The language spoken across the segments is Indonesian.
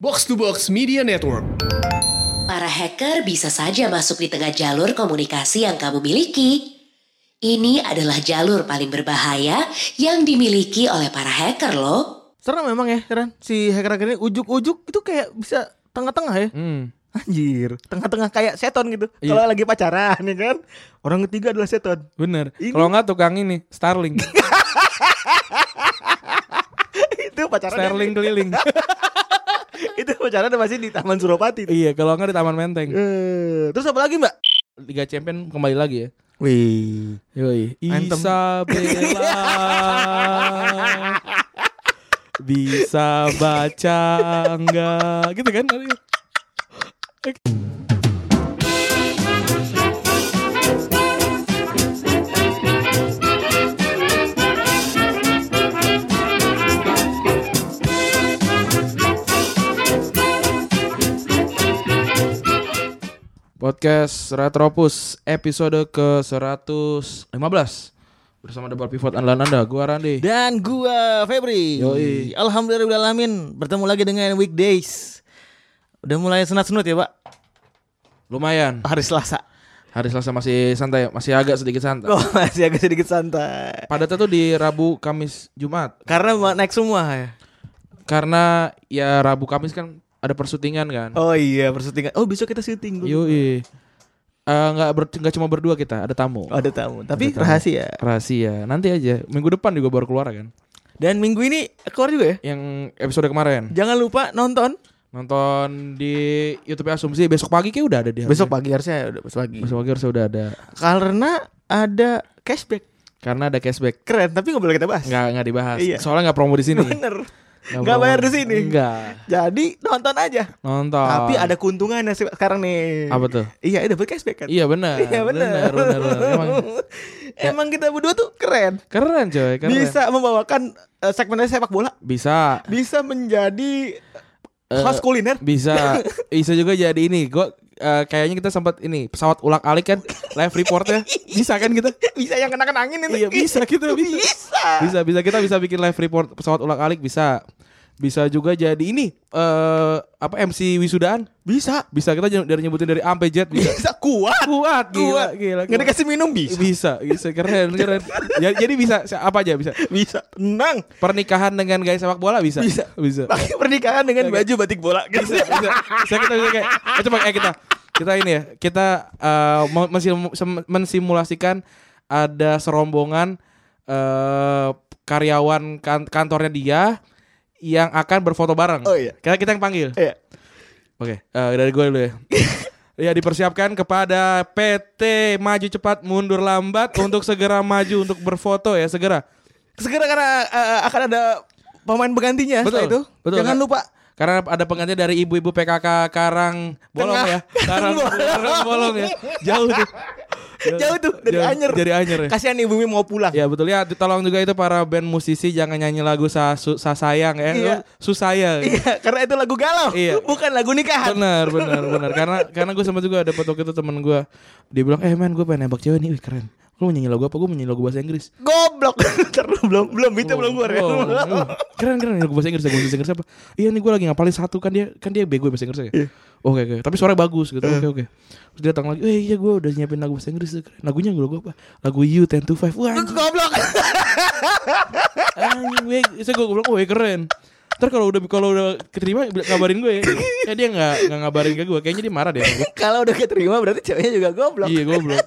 Box to Box Media Network. Para hacker bisa saja masuk di tengah jalur komunikasi yang kamu miliki. Ini adalah jalur paling berbahaya yang dimiliki oleh para hacker loh. Serem memang ya, Ran. Si hacker-hacker ini ujuk-ujuk itu kayak bisa tengah-tengah ya. Hmm. Anjir, tengah-tengah kayak seton gitu. Iya. Kalau lagi pacaran ya kan. Orang ketiga adalah seton. Bener. Kalau nggak tukang ini Starling. itu pacaran. Starling keliling. itu pacaran masih di Taman Suropati. tuh. iya, kalau nggak di Taman Menteng. Eh, terus apa lagi, Mbak? Liga Champion kembali lagi ya. Wih. Yoi. Isabella. Bisa baca enggak? Gitu kan? Podcast Retropus episode ke-115 Bersama Double Pivot andalan Anda, gua Randi Dan gua Febri. Yoi. Alhamdulillahirobbilalamin bertemu lagi dengan weekdays. Udah mulai senat-senut ya, Pak? Lumayan, Hari Selasa. hari Selasa masih santai, masih agak sedikit santai Kok masih agak sedikit santai. Padatnya tuh di Rabu, Kamis, Jumat Karena naik semua ya. Karena ya Rabu, Kamis kan ada persyutingan kan Oh iya, persyutingan. Oh, besok kita syuting. Yoi Eh, nggak ber- nggak cuma berdua kita, ada tamu Oh, ada tamu. Tapi Ada tamu. rahasia. Rahasia, nanti aja Minggu depan juga baru keluar kan Dan minggu ini keluar juga ya. Yang episode kemarin Jangan lupa nonton Nonton di Youtube Asumsi Besok pagi kayak udah ada di besok pagi harusnya udah besok pagi. Besok pagi harusnya udah ada Karena ada cashback. Karena ada cashback Keren, tapi nggak boleh kita bahas. Nggak nggak dibahas. Iya. Soalnya nggak promo di sini. Bener. Nggak Nggak promo. bayar di sini. Enggak. Jadi nonton aja. Nonton. Tapi ada keuntungannya sih sekarang nih. apa tuh? Iya, dapat cashback kan. Iya benar. Iya benar. Benar, benar. Emang Emang kita berdua tuh keren. keren coy, keren. Bisa membawakan eh, segmen sepak bola. Bisa. Bisa menjadi Eh, host kuliner. Bisa. Bisa juga jadi ini. Gua eh, kayaknya kita sempat ini pesawat ulak alik kan live reportnya bisa kan kita Bisa yang kena-kena angin itu. iya bisa kita bisa Bisa. bisa bisa kita bisa bikin live report pesawat ulak alik bisa bisa juga jadi ini eh apa MC wisudaan Bisa. bisa kita dari nyebutin dari A sampai Z bisa Bisa kuat. kuat gila Kuat. gila, Nggak gila. dikasih minum bisa. bisa bisa keren keren Ya, jadi bisa apa aja bisa Bisa. Tenang. pernikahan dengan gaya sepak bola bisa Bisa. bisa Pakai pernikahan dengan Oke. baju batik bola. bisa bisa bisa kita bisa kayak eh, coba eh kita kita ini ya kita eh, sem- mensimulasikan ada serombongan eh karyawan kan- kantornya dia yang akan berfoto bareng. Oh, iya. Kita kita yang panggil. Iya. Oke, eh, dari gue dulu ya. ya dipersiapkan kepada PT Maju Cepat Mundur Lambat untuk segera maju untuk berfoto ya segera. Segera karena eh, akan ada pemain penggantinya Betul, setelah itu. betul. Jangan Nggak- lupa Karena ada pengganti dari ibu-ibu PKK Karang Bolong Tengah. ya. Karang, Karang Bolong ya. Jauh tuh. Jauh tuh, dari Jauh, Anyer. Dari Anyer ya. kasihan bumi mau pulang. Ya betul ya, tolong juga itu para band musisi jangan nyanyi lagu sa, su, sa sayang ya, Iya. susaya. Iya, karena itu lagu galau, Iya. bukan lagu nikahan. Benar, benar, benar. Karena karena gue sempat juga ada foto itu temen gue, dia bilang, eh man gue pengen nembak cewek nih, wih keren. Lu nyanyi lagu apa? Gue nyanyi lagu bahasa Inggris. Goblok. Terus belum belum itu belum keluar ya. Oh, oh, keren keren lagu bahasa Inggris, lagu bahasa Inggris apa? Iya nih gue lagi ngapalin satu kan dia kan dia bego bahasa Inggris ya. Iya. Oke oke, tapi suaranya bagus gitu. Oke oke. Terus dia datang lagi, eh iya gue udah nyiapin lagu bahasa Inggris keren. Lagunya lagu apa? Lagu You Ten to Five. Wah Goblok. anjing gue, saya gue bilang, wah keren. Ntar kalau udah kalau udah keterima kabarin gue ya. Ya dia nggak nggak ngabarin ke gue, kayaknya dia marah deh. gue. Kalau udah keterima berarti ceweknya juga goblok. Iya goblok.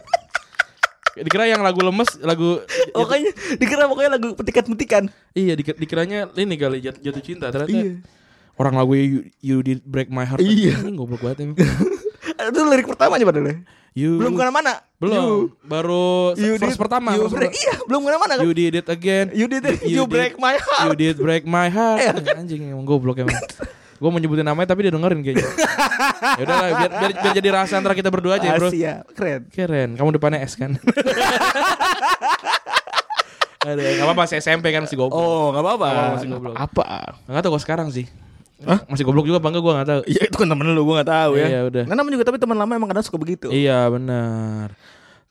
Dikira yang lagu lemes, lagu Pokoknya dikira pokoknya lagu petikan-petikan. Iya dikira, dikiranya ini kali jat, jatuh cinta ternyata Iya. orang lagu you, you did break my heart. Iya. Ini goblok banget emang. Itu lirik pertama aja padahal. You Belum ke mana-mana. belum baru You, you verse did- pertama. You break, iya, belum ke mana-mana kan. You did it again. You did it. You break my heart. You did break my heart. Iya. Anjing emang goblok emang. Gue mau nyebutin namanya tapi dia dengerin kayaknya. ya udah lah, biar, biar, biar jadi rasa antara kita berdua aja, Bro. Asia, keren. Keren. Kamu depannya S kan? Aduh, gak apa-apa masih SMP kan masih goblok. Oh, enggak apa-apa. Masih goblok. Apa? Gak tau kok sekarang sih. Masih goblok juga apa enggak gue gak tau. Iya itu kan temen lu gue gak tahu ya. Iya, udah. Nah, namanya juga tapi teman lama emang kadang suka begitu. Iya benar.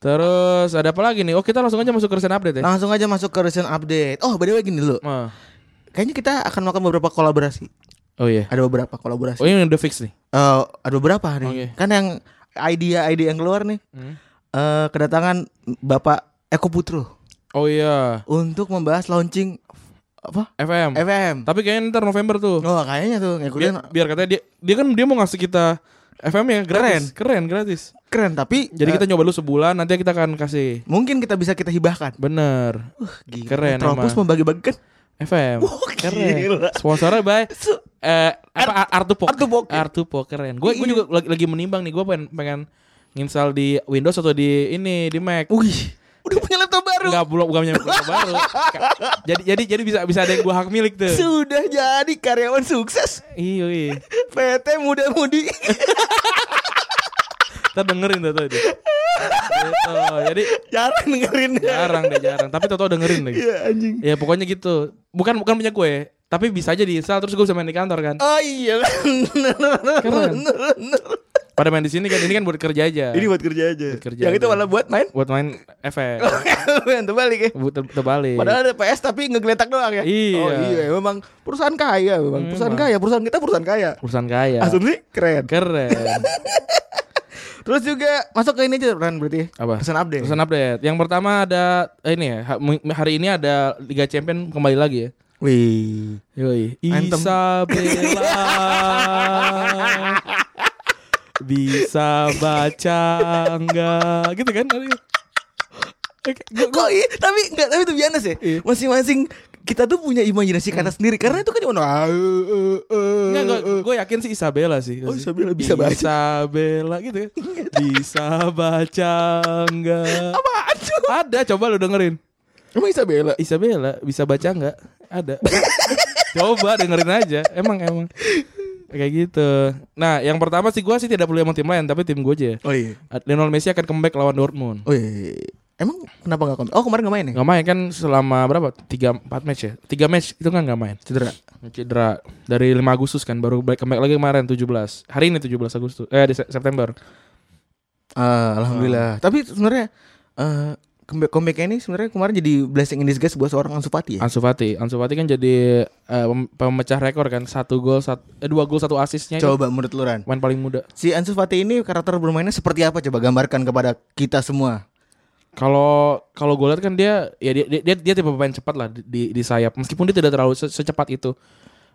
Terus ada apa lagi nih? Oh kita langsung aja masuk ke recent update ya. Langsung aja masuk ke recent update. Oh, by the way gini dulu. Ah. Kayaknya kita akan melakukan beberapa kolaborasi. Oh iya. Ada beberapa kolaborasi. Oh ini udah fix nih. Eh, ada beberapa nih. Oke. Kan yang idea-idea yang keluar nih. Hmm. eh kedatangan Bapak Eko Putro Oh iya. untuk membahas launching apa? FM. FM. Tapi kayaknya ntar November tuh. Oh, kayaknya tuh Biar, ngikutin biar katanya dia dia kan dia mau ngasih kita FM ya gratis. Keren, gratis. keren tapi Jadi eh, kita nyoba dulu sebulan nanti kita akan kasih. mungkin kita bisa kita hibahkan. Bener. Gila, Keren Tropus emang. membagi-bagikan FM. Wah, keren. gila. Sponsornya by eh apa Artupok. Artupok. Artupok keren. Gue gue Iya. juga lagi, lagi menimbang nih gue pengen pengen nginstal di Windows atau di ini di Mac. Wih, udah punya laptop baru. Enggak belum bukan punya laptop baru. jadi jadi jadi bisa bisa ada yang gua hak milik tuh. Sudah jadi karyawan sukses Iya iya. PT muda-mudi. Kita dengerin tuh tuh. dia. Gitu. Jadi Jarang dengerin. jarang deh jarang. Tapi tau dengerin lagi. Iya anjing. Ya pokoknya gitu. Bukan bukan punya gue. Tapi bisa aja diinstal terus gue bisa main di kantor kan. Oh iya Keren. Pada main di sini kan ini kan buat kerja aja. Ini buat kerja aja. Buat kerja Yang itu aja. malah buat main. buat main FM. Yang terbalik ya. buat ter- terbalik. Padahal ada PS tapi ngegeletak doang ya. Iya. Oh iya, memang perusahaan kaya memang. Perusahaan Memang. kaya, perusahaan kita perusahaan kaya. Urusan kaya. Asumsi keren. Keren. Terus juga masuk ke ini aja Ran berarti. Apa? Pesan update. Pesan update. Yang pertama ada eh, ini ya. Hari ini ada Liga Champion kembali lagi ya. Wih. Yoi. Isabella. Bisa baca enggak gitu kan? Gua- Kok iya? Tapi enggak, tapi itu biasa sih. Iya. Masing-masing kita tuh punya imajinasi kata sendiri karena itu kan cuma ah, eh, eh, eh, Enggak, gue, eh. yakin sih Isabella sih. Oh, Isabella bisa baca. Isabella gitu kan. Bisa baca enggak? Apaan tuh? Ada, coba lu dengerin. Emang Isabella? Isabella bisa baca enggak? Ada. coba dengerin aja. Emang emang kayak gitu. Nah, yang pertama sih gue sih tidak perlu emang tim lain, tapi tim gue aja. Oh iya. Lionel Messi akan comeback lawan Dortmund. Oh iya. Emang kenapa gak komen? Oh kemarin gak main ya? Gak main kan selama berapa? Tiga empat match ya? Tiga match itu kan gak main. Cedera. Cedera dari 5 Agustus kan baru back comeback lagi kemarin 17. Hari ini 17 Agustus. Eh September. Ah, Alhamdulillah. Tapi sebenarnya eh comeback ini sebenarnya kemarin jadi blessing in disguise buat seorang Ansu Fati ya. Ansu Fati. Ansu Fati kan jadi pem- pemecah rekor kan. Satu gol, sat, eh, dua gol, satu asisnya. itu Coba menurut lu Ran. Main paling muda. Si Ansu Fati ini karakter bermainnya seperti apa coba gambarkan kepada kita semua. Kalau kalau gue lihat kan dia ya dia, dia dia dia tipe pemain cepat lah di, di, di sayap. Meskipun dia tidak terlalu se- secepat itu.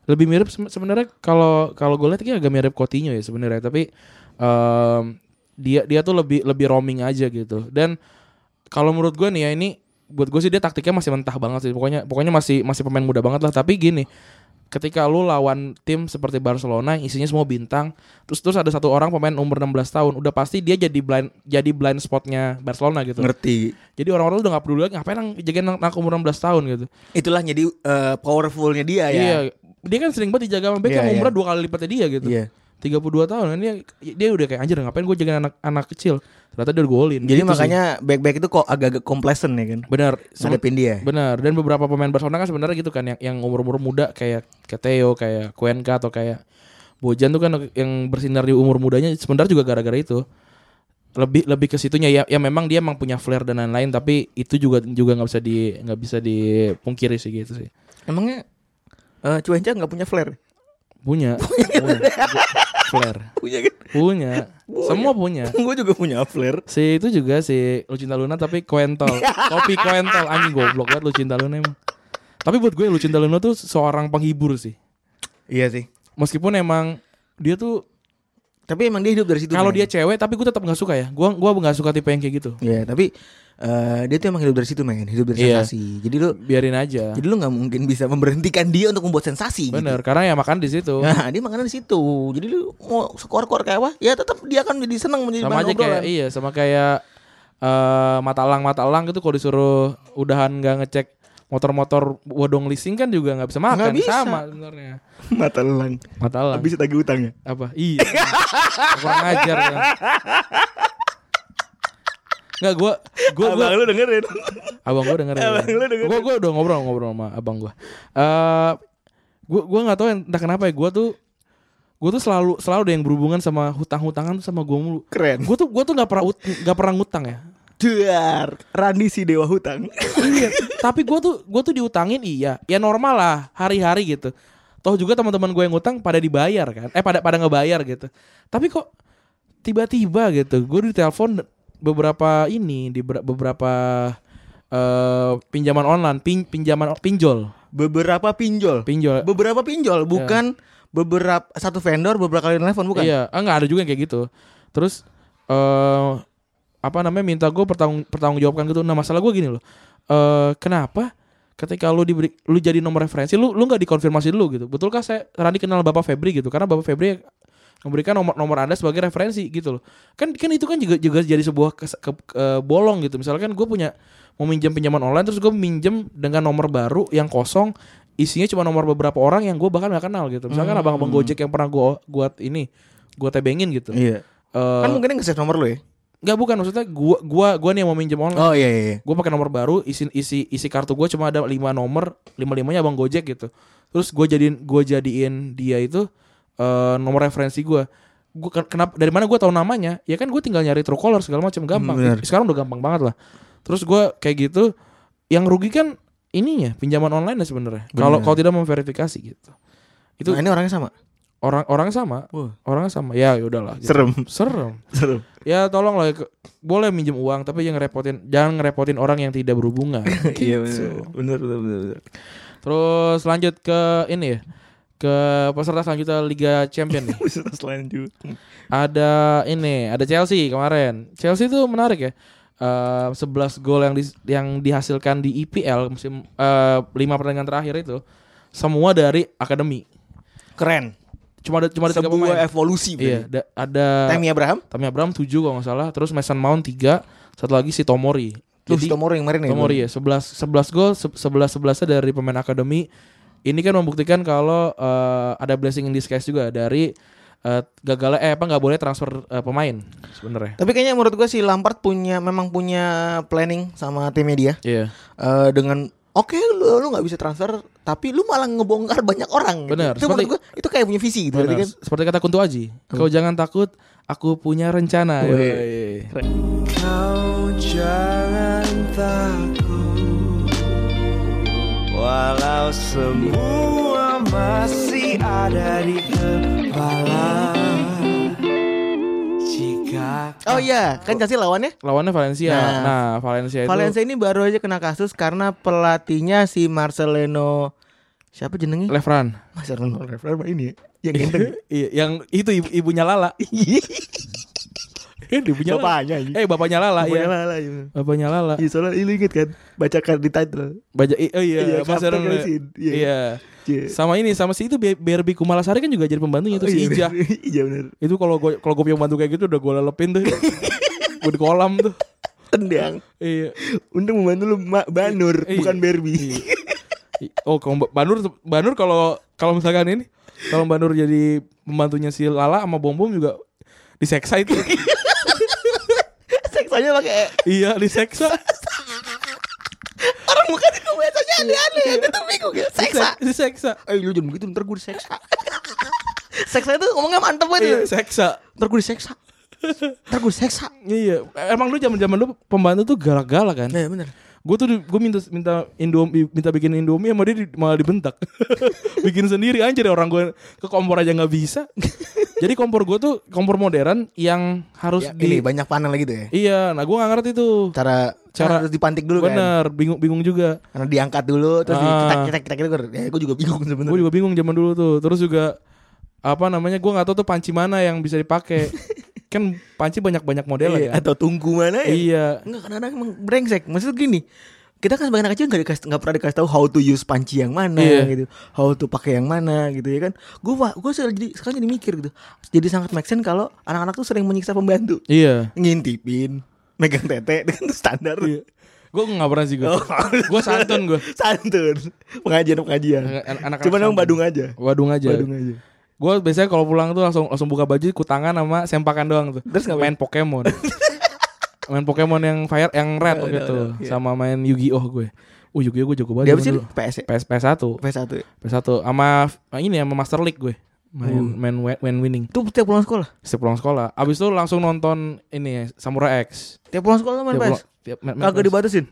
Lebih mirip se- sebenarnya kalau kalau gue lihat dia agak mirip Coutinho ya sebenarnya. Tapi em, dia dia tuh lebih lebih roaming aja gitu. Dan kalau menurut gue nih ya ini buat gue sih dia taktiknya masih mentah banget sih. Pokoknya pokoknya masih masih pemain muda banget lah. Tapi gini, ketika lu lawan tim seperti Barcelona yang isinya semua bintang, terus terus ada satu orang pemain umur 16 tahun, udah pasti dia jadi blind jadi blind spotnya Barcelona gitu. Ngerti. Jadi orang-orang udah gak peduli lagi ngapain yang jagain anak, anak umur 16 tahun gitu. Itulah jadi eh, powerfulnya dia ya. Iya. Dia kan sering banget dijaga sama Beckham iya. umurnya dua kali lipatnya dia gitu. Iya. 32 tahun kan dia dia udah kayak anjir ngapain gue jagain anak anak kecil. Ternyata dia udah golin. Jadi Gitu sih. makanya back-back itu kok agak-agak complacent ya kan. benar Ngadepin dia. Benar, dan beberapa pemain Barcelona kan sebenarnya gitu kan yang yang umur-umur muda kayak kayak Theo, kayak Cuenca atau kayak Bojan tuh kan yang bersinar di umur mudanya sebenarnya juga gara-gara itu. Lebih lebih ke situnya ya ya memang dia emang punya flair dan lain-lain tapi itu juga juga nggak bisa di nggak bisa dipungkiri sih gitu sih. Emangnya eh Cuenca nggak punya flare? Punya. punya. flair. Punya kan? Punya. Semua punya. Gue juga punya flare. Si itu juga si Lucinta Luna tapi koentol. Kopi koentol anjing goblok banget Lucinta Luna emang. Tapi buat gue Lucinta Luna tuh seorang penghibur sih. Iya sih. Meskipun emang dia tuh Tapi emang dia hidup dari situ. kalau dia cewek tapi gue tetap nggak suka ya. Gua gua nggak suka tipe yang kayak gitu. Iya, tapi eh dia tuh emang hidup dari situ men, hidup dari Iya. sensasi. Jadi lu Biarin aja. jadi lu nggak mungkin bisa memberhentikan dia untuk membuat sensasi. Bener, karena ya makan di situ. Gitu. Nah, dia makanan di situ. Jadi lu mau skor-skor kayak apa? Ya tetap dia akan jadi senang menjadi sama aja obrolan. kayak iya, sama kayak eh mata elang mata elang gitu kalau disuruh udahan nggak ngecek motor-motor bodong leasing kan juga nggak bisa makan Nggak bisa. sama sebenarnya Mata lelang. mata elang Habis tagih utangnya. apa iya kurang ajar kan Nggak gue gue gue lu dengerin. abang gue dengerin Abang lu dengerin. gue gue udah ngobrol ngobrol sama abang gue eh gue gue nggak tahu entah kenapa ya gue tuh gue tuh selalu selalu ada yang berhubungan sama hutang-hutangan tuh sama gue mulu Keren. gue tuh gue tuh nggak pernah nggak pernah ngutang ya Duar, Rani si dewa hutang. Tapi gue tuh gue tuh diutangin iya ya normal lah hari-hari gitu Toh juga teman-teman gue yang ngutang pada dibayar kan. Eh pada pada ngebayar gitu. Tapi kok tiba-tiba gitu gue ditelepon beberapa ini di ber- beberapa eh pinjaman online, pin, pinjaman pinjol, Beberapa pinjol. pinjol. Beberapa pinjol, bukan beberapa satu vendor beberapa kali telepon bukan? Iya, ah, nggak ada juga yang kayak gitu. Terus eh apa namanya minta gue pertanggung pertanggung jawabkan gitu. Nah masalah gue gini loh. Eh kenapa ketika lu diberi lu jadi nomor referensi lu lu nggak dikonfirmasi dulu gitu. Betulkah saya Randi kenal Bapak Febri gitu? Karena Bapak Febri memberikan nomor nomor anda sebagai referensi gitu loh. Kan kan itu kan juga juga jadi sebuah kes, ke, ke- bolong gitu. Misalkan gue punya mau minjem pinjaman online terus gue minjem dengan nomor baru yang kosong isinya cuma nomor beberapa orang yang gue bahkan gak kenal gitu. Misalkan abang-abang Gojek yang pernah gue buat ini gue tebengin gitu. Iya. Eh, Kan mungkin nge-save nomor lu ya? Nggak bukan maksudnya gua gua gua nih yang mau minjem online. Oh iya iya. iya. Gue pakai nomor baru, isi isi isi kartu gue cuma ada lima nomor, lima limanya abang Gojek gitu. Terus gue jadiin gue jadiin dia itu eh, nomor referensi gue. Gue kenapa dari mana gue tahu namanya? Ya kan gue tinggal nyari Truecaller segala macam gampang. Bener. Sekarang udah gampang banget lah. Terus gue kayak gitu, yang rugi kan ininya pinjaman online ya sebenarnya. Kalau kalau tidak memverifikasi gitu. Itu Nah, ini orangnya sama. Orang orangnya sama, Wah. orangnya sama. Ya udahlah. Gitu. Serem. Serem. Serem. Ya tolong lah boleh minjem uang tapi jangan ngerepotin jangan ngerepotin orang yang tidak berhubungan. Iya Gitu. benar. Benar benar. Terus lanjut ke ini ya. Ke peserta selanjutnya Liga Champion nih. Bisa selanjut. Ada ini, ada Chelsea kemarin. Chelsea itu menarik ya. Eh 11 gol yang di- yang dihasilkan di IPL musim eh 5 pertandingan terakhir itu semua dari akademi. Keren. Cuma ada cuma ada tiga pemain. evolusi. Iya, da- ada Tammy Abraham. Tammy Abraham 7 kalau nggak salah, terus Mason Mount 3, satu lagi si Tomori. Jadi Tomori yang kemarin ya. Tomori ya 11 11 gol se- 11 11 dari pemain akademi. Ini kan membuktikan kalau eh, ada blessing in disguise juga dari eh, gagalnya eh apa nggak boleh transfer eh, pemain sebenarnya. Tapi kayaknya menurut gua si Lampard punya memang punya planning sama tim media Iya. Eh, dengan oke lu lu nggak bisa transfer tapi lu malah ngebongkar banyak orang. gitu. Benar, Itu seperti- gua itu kayak punya visi gitu. Benar. kan Seperti kata Kunto Aji, kau jangan takut, aku punya rencana. Wih. Yoi. Kau jangan takut Walau semua masih ada di kepala Jika Oh iya, kan Chelsea lawannya Lawannya Valencia. Nah, Nah, Valencia itu Valencia ini baru aja kena kasus karena pelatihnya si Marcelino siapa jenengnya? Lefran. Marcelino Lefebvre ini ya, yang ganteng. Iya, yang itu ibu, ibunya Lala. Eh, ibunya. Bapaknya. iya. Eh, bapaknya Lala, Bapaknya iya. Lala, iya. Bapaknya Lala. Iya, soalnya lu inget kan bacakan di title. Baca oh iya, Iya, Aaron, kan sih. Iya. Iya. Iya. Sama ini sama si itu BRB Kumalasari kan juga jadi pembantunya tuh si Ija. Iya benar. Itu kalau gue kalau gue punya pembantu kayak gitu udah gue lelepin tuh. gue di kolam tuh. Tendang. Iya. Untung membantu lu Ma- Banur, Iya. bukan Barbie. Iya. I- Oh, kalau Banur Banur kalau kalau misalkan ini kalau Banur jadi pembantunya si Lala sama Bom Bom juga diseksa itu. Seksanya pakai iya, diseksa. bukan itu biasanya aneh-aneh. Itu tuh bingung ya. Seksa. Diseksa. Eh lu jangan begitu ntar gue diseksa. seksa itu ngomongnya mantep Iya, banget. seksa. Ntar gue diseksa. Ntar gue diseksa. Iya, emang lu zaman-zaman lu pembantu tuh galak-galak kan? Iya benar. Gue tuh gue minta minta Indomie minta bikin Indomie sama dia di- malah dibentak. bikin sendiri anjir ya orang gue ke kompor aja nggak bisa. Jadi kompor gue tuh kompor modern yang harus Ya, di ini banyak panel lagi tuh ya. Iya, nah gue nggak ngerti tuh. Cara Cara- harus dipantik dulu kan. Bener, bingung bingung juga. Karena diangkat dulu terus Ah. ketak gitu. Ya gue juga bingung Gue sebenarnya. juga bingung zaman dulu tuh. Terus juga apa namanya gue nggak tahu tuh panci mana yang bisa dipakai. kan panci banyak-banyak model Iya, kan. atau tunggu mana ya? Iya. Enggak kadang-kadang emang brengsek. Maksud gini, kita kan sebagai anak kecil nggak dikasih nggak pernah dikasih tahu how to use panci yang mana Iya. gitu, how to pakai yang mana gitu ya kan. Gue gue jadi sekarang jadi mikir gitu. Jadi sangat make sense kalau anak-anak tuh sering menyiksa pembantu, Iya. ngintipin, megang tete dengan standar. Iya. Gue nggak pernah sih gue. Oh. gue santun gue. Santun, pengajian pengajian. Anak- anak-anak Cuman emang badung aja. Wadung aja. Badung aja. Gue biasanya kalau pulang tuh langsung langsung buka baju kutangan sama sempakan doang tuh. Terus ngapain? main Pokemon. main Pokemon yang fire yang red waktu itu sama main Yu-Gi-Oh gue. Uh Yu-Gi-Oh gue jago Dia banget. apa sih? PS ya? PS PS1. PS1. PS1 sama ah, ini sama Master League gue. Main Uh. main when, winning. Itu tiap pulang sekolah. Setiap pulang sekolah. Abis itu langsung nonton ini ya, Samurai X. Tiap pulang sekolah main Tiap PS. pulang- tiap main- main Kagak dibatasin.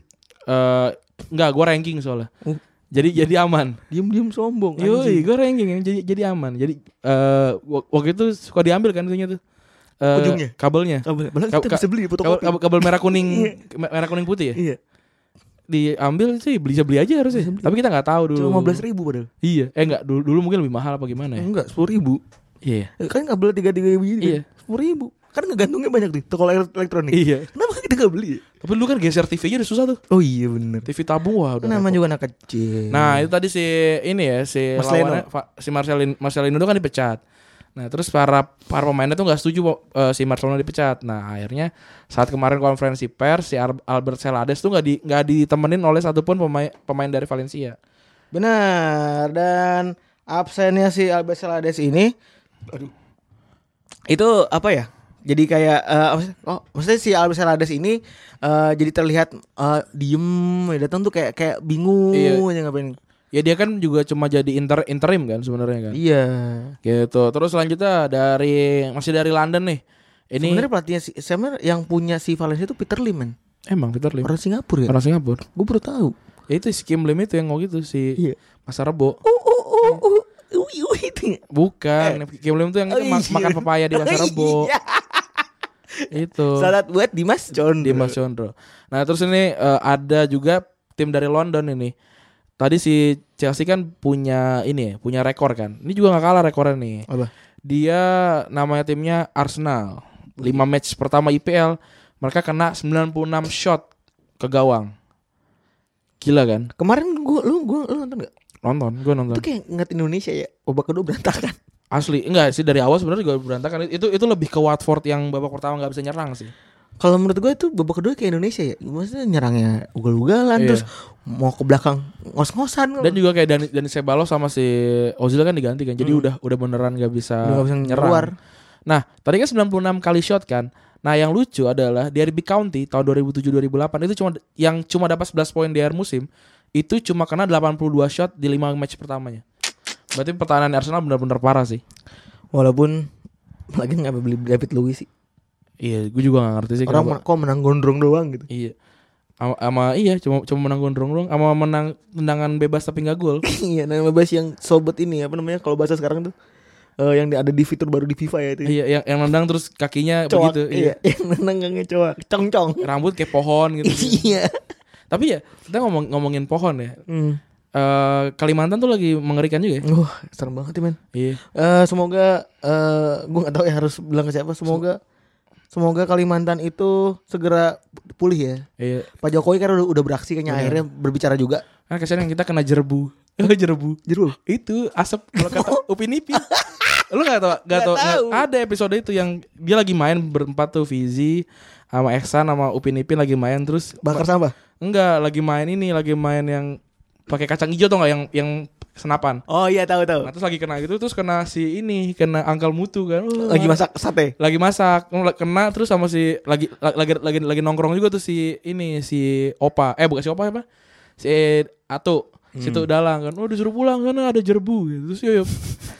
Eh, enggak, gue ranking soalnya. Uh. Jadi jadi aman. Diem-diem sombong. Yoi, gue ranking jadi jadi aman. Jadi eh wak- waktu itu suka diambil kan itunya tuh. Eh, Ujungnya? kabelnya. Kabel, kita ka- bisa beli Kabel, fotokopi. kabel, kabel merah kuning merah kuning putih ya? Iya. Diambil sih beli beli aja harusnya. Tapi kita nggak tahu dulu. Cuma 15 ribu padahal. Iya, eh enggak dulu, dulu mungkin lebih mahal apa gimana ya? Enggak, 10 ribu. Iya. Kan kabel tiga tiga biji Iya. kan? Sepuluh ribu. Kan ngegantungnya banyak nih toko ele- elektronik. Iya. Kenapa kita nggak beli? Tapi dulu kan geser TV-nya udah susah tuh. Oh iya bener. TV tabung wah udah. Nama repot. juga anak kecil. Nah, itu tadi si ini ya, si Mas lawannya si Marcelin Marcelino itu kan dipecat. Nah, terus para para pemainnya tuh nggak setuju eh, si Marcelino dipecat. Nah, akhirnya saat kemarin konferensi pers si Albert Celades tuh nggak di nggak ditemenin oleh satupun pemain pemain dari Valencia. Benar dan absennya si Albert Celades ini aduh. Itu apa ya? Jadi kayak eh, apa sih? oh maksudnya si Albert Celades ini eh, jadi terlihat eh, diem ya datang tuh kayak kayak bingung Iya. aja ngapain. Ya dia kan juga cuma jadi inter interim kan sebenarnya kan. Iya. Gitu. Terus selanjutnya dari masih dari London nih. Ini Sebenarnya pelatihnya si sebenarnya yang punya si Valencia itu Peter Lim man. emang Peter Lim. Orang Singapura ya. Orang Singapura. Gue baru tahu. Ya itu si Kim Lim itu yang ngomong gitu si Iya. Mas Rebo. Oh oh oh oh. Ui, ui, itu ya? Bukan, Kim Lim tuh yang Oh, iya. makan papaya di Pasar Rebo. Iya. Itu. Salat buat Dimas John. di Mas Condro. Nah terus ini eh, ada juga tim dari London ini. Tadi si Chelsea kan punya ini ya, punya rekor kan. Ini juga nggak kalah rekornya nih. Apa? Dia namanya timnya Arsenal. 5 match pertama IPL mereka kena 96 shot ke gawang. Gila kan? Kemarin gua lu gua lu nonton gak? Nonton, gue nonton. Itu kayak ngat Indonesia ya. Babak kedua berantakan. Asli, enggak sih dari awal sebenarnya juga berantakan. Itu itu lebih ke Watford yang babak pertama nggak bisa nyerang sih. Kalau menurut gue itu babak kedua kayak Indonesia ya. Maksudnya nyerangnya ugal-ugalan Iya. terus mau ke belakang ngos-ngosan. Dan juga kayak Dani, Dani Ceballos sama si Ozil kan diganti kan. Jadi udah udah beneran gak bisa, Hmm. Udah nggak bisa nyerang. keluar. Nah, tadi kan 96 kali shot kan. Nah, yang lucu adalah di RB County tahun 2007-2008 itu cuma yang cuma dapat 11 poin di akhir musim itu cuma kena 82 shot di 5 match pertamanya. Berarti pertahanan Arsenal benar-benar parah sih. Walaupun lagi nggak beli David Luiz sih. Iya, gue juga gak ngerti sih Orang kenapa. kok menang gondrong doang gitu. Iya. Ama, ama- iya cuma cuma menang gondrong doang sama menang tendangan bebas tapi nggak gol. Iya, nah bebas yang sobat ini apa namanya kalau bahasa sekarang tuh eh, yang ada di fitur baru di FIFA ya itu. iya, yang yang nendang terus kakinya Coak, begitu. iya. yang nenggangnya coak, cong-cong. Rambut kayak pohon gitu. Iya. Tapi ya kita ngomong ngomongin pohon ya. Hmm. Eh Kalimantan tuh lagi mengerikan juga ya. Wah, serem banget ya, men. Iya. Eh semoga eh gue nggak tahu ya harus bilang ke siapa. Semoga semoga Kalimantan itu segera pulih ya. Iya. Pak Jokowi kan udah, udah beraksi kayaknya Bener. akhirnya berbicara juga. Kan kasihan yang kita kena jerbu. jerbu. Jeruk. Itu asap kalau kata Upin Ipin. Lu gak tau, gak Nggak tau, tahu. nggak- ada episode itu yang dia lagi main berempat tuh Fizi sama Eksan sama Upin Ipin lagi main terus Bakar sampah. enggak lagi main ini lagi main yang pakai kacang hijau tuh nggak yang yang senapan. Oh iya tahu tahu. Nah, terus lagi kena gitu terus kena si ini kena angkel mutu kan. Wah, Lagi masak sate. lagi masak kena terus sama si lagi lagi lagi lagi nongkrong juga tuh si ini si Opa eh bukan si Opa apa si Atu situ dalang kan oh disuruh pulang sana ada jerbu gitu terus yo, yo.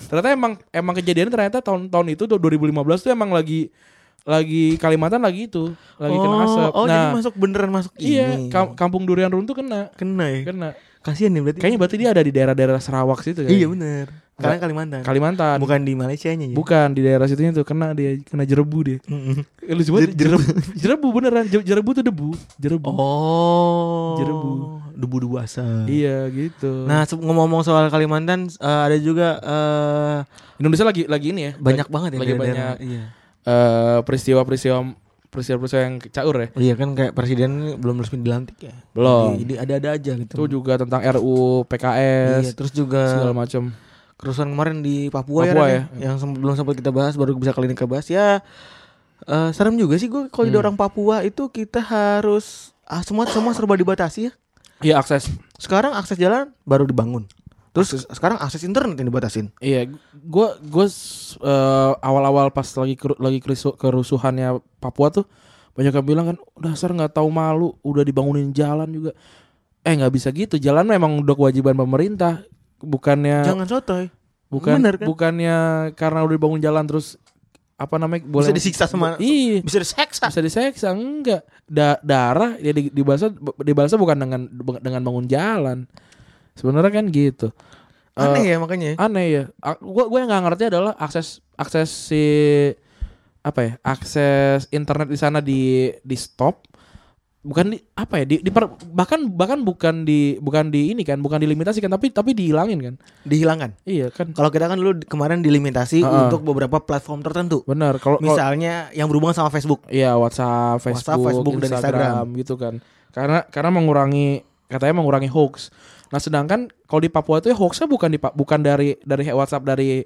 ternyata emang emang kejadian ternyata tahun-tahun itu tuh 2015 tuh emang lagi lagi Kalimantan lagi itu lagi kena asap Oh, nah jadi masuk beneran masuk iya ini. kam- kampung durian runtuh kena kena ya. kena Kasihan nih berarti. kayaknya berarti dia ada di daerah-daerah Sarawak situ kan Iya bener. Kalian Kalimantan. Kalimantan Bukan di Malaysia nya ya. bukan di daerah situnya tuh kena dia kena jerbu dia Mm-mm. Eh, Lucu banget jerebu, jerebu beneran Je- jerebu tuh debu jerebu Oh. Jerebu. Debu-debu asap. iya gitu Nah, ngomong-ngomong soal Kalimantan, eh, ada juga eh, Indonesia lagi lagi ini ya banyak banget ya lagi banyak Iya. eh, peristiwa-peristiwa peristiwa-peristiwa yang caur ya Iya kan kayak presiden belum resmi dilantik ya. Belum. Jadi, ada-ada aja gitu. itu juga tentang RU PKS Iya, terus juga segala macam kerusuhan kemarin di Papua, Papua ya, ya. yang belum sempat kita bahas baru bisa kali ini kita bahas ya eh, serem juga sih gue kalau Hmm. orang Papua itu kita harus ah, semua semua serba dibatasi ya iya akses sekarang akses jalan baru dibangun terus sekarang akses internet yang dibatasin? Iya gua gua eh, awal-awal pas lagi keru- lagi kerusu- kerusuhannya Papua tuh banyak yang bilang kan dasar nggak tahu malu udah dibangunin jalan juga. Eh nggak bisa gitu jalan memang udah kewajiban pemerintah bukannya jangan sotoy. Bukan bener kan? bukannya karena udah dibangun jalan terus apa namanya bisa disiksa sama iya. bisa diseksa. Bisa diseksa enggak. Da darah ya di, dibalasnya dibalasnya bukan dengan dengan bangun jalan Sebenarnya kan gitu. Aneh Eh, ya makanya. ya. aneh ya. Gua gue yang nggak ngerti adalah akses akses si apa ya akses internet di sana di di stop bukan di apa ya di, di per- bahkan bahkan bukan di bukan di ini kan bukan dilimitasikan tapi tapi dihilangin kan Dihilangkan. iya kan Kalau kita kan dulu di- kemarin dilimitasi Heeh. untuk beberapa platform tertentu. benar kalau Misalnya yang berhubungan sama Facebook. iya WhatsApp Facebook, WhatsApp, Facebook, dan Instagram, gitu kan karena karena mengurangi katanya mengurangi hoax nah sedangkan kalau di Papua itu ya hoaxnya bukan di bukan dari dari WhatsApp dari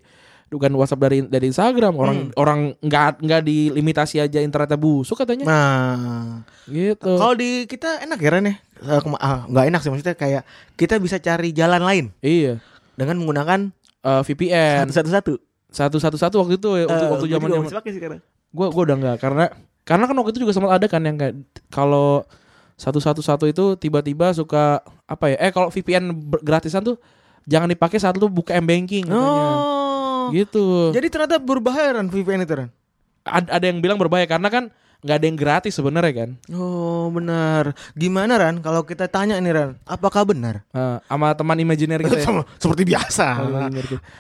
bukan WhatsApp dari dari Instagram orang Hmm. orang nggak nggak dilimitasi aja internetnya busuk katanya Nah, gitu kalau di kita enak ya Ren ya? Eh, ah, nggak enak sih maksudnya kayak kita bisa cari jalan lain iya dengan menggunakan Eh, VPN satu-satu. satu satu satu waktu itu ya, waktu Eh, waktu zaman zaman gue gue udah nggak karena karena kan waktu itu juga sempat ada kan yang kayak kalau satu satu satu itu tiba-tiba suka apa ya eh kalau VPN gratisan tuh jangan dipakai saat lu buka m banking katanya Oh. gitu Jadi ternyata berbahaya Ren VPN itu Ren. ada, ada yang bilang berbahaya karena kan nggak ada yang gratis sebenarnya kan Oh benar. Gimana Ran? Kalau kita tanya nih Ran, apakah benar? Eh, sama teman imajiner kita ya. Seperti biasa.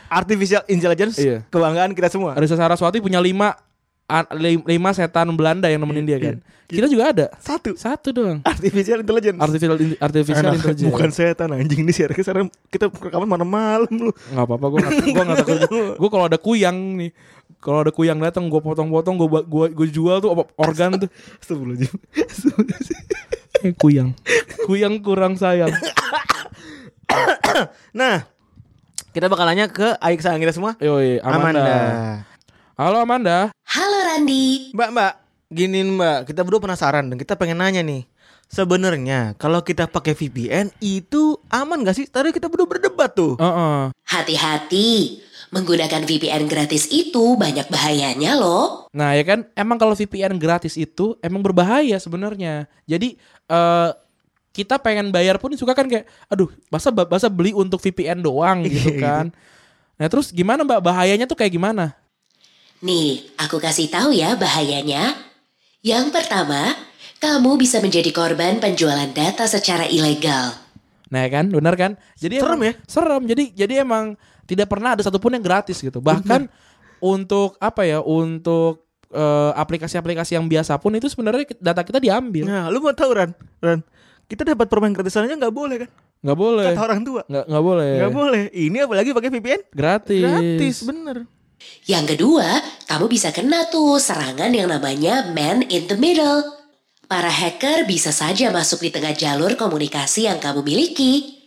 Artificial intelligence, Iya. kebanggaan kita semua. Arisa Saraswati punya lima lima setan Belanda yang nemenin dia kan kita juga ada Satu. satu doang Artificial intelligence. artificial artificial Enak, intelligence bukan setan anjing ini siaran sekarang kita rekaman malam-malam lu. nggak apa-apa gue nggak gue nggak takut gue kalau ada kuyang nih kalau ada kuyang datang gue potong-potong gue gue gue jual tuh apa- organ tuh Astagfirullahaladzim. eh, kuyang kuyang kurang sayang Nah, kita bakal nanya ke aik sayang kita semua. Yoi, Amanda. Amanda. Halo Amanda Halo Randi. Mbak, Mbak, gini Mbak, kita berdua penasaran dan kita pengen nanya nih. Sebenarnya kalau kita pakai VPN itu aman gak sih? Tadi kita berdua berdebat tuh. Heeh. Hati-hati. Menggunakan VPN gratis itu banyak bahayanya loh. nah ya kan emang kalau VPN gratis itu emang berbahaya sebenarnya jadi eh kita pengen bayar pun suka kan kayak aduh masa masa beli untuk VPN doang gitu kan nah terus gimana mbak bahayanya tuh kayak gimana Nih, aku kasih tahu ya bahayanya. Yang pertama, kamu bisa menjadi korban penjualan data secara ilegal. Nah kan, benar kan? Jadi Serem emang- ya? Serem. Jadi jadi emang tidak pernah ada satupun yang gratis gitu. Bahkan untuk apa ya? Untuk eh, aplikasi-aplikasi yang biasa pun itu sebenarnya data kita diambil. Nah, lu mau tahu Ran? Ran, kita dapat permain gratisan aja nggak boleh kan? Nggak boleh. Kata orang tua. Nggak nggak boleh. Nggak boleh. Ini apalagi pakai VPN? Gratis. Gratis, bener. Yang kedua, kamu bisa kena tuh serangan yang namanya man in the middle. Para hacker bisa saja masuk di tengah jalur komunikasi yang kamu miliki.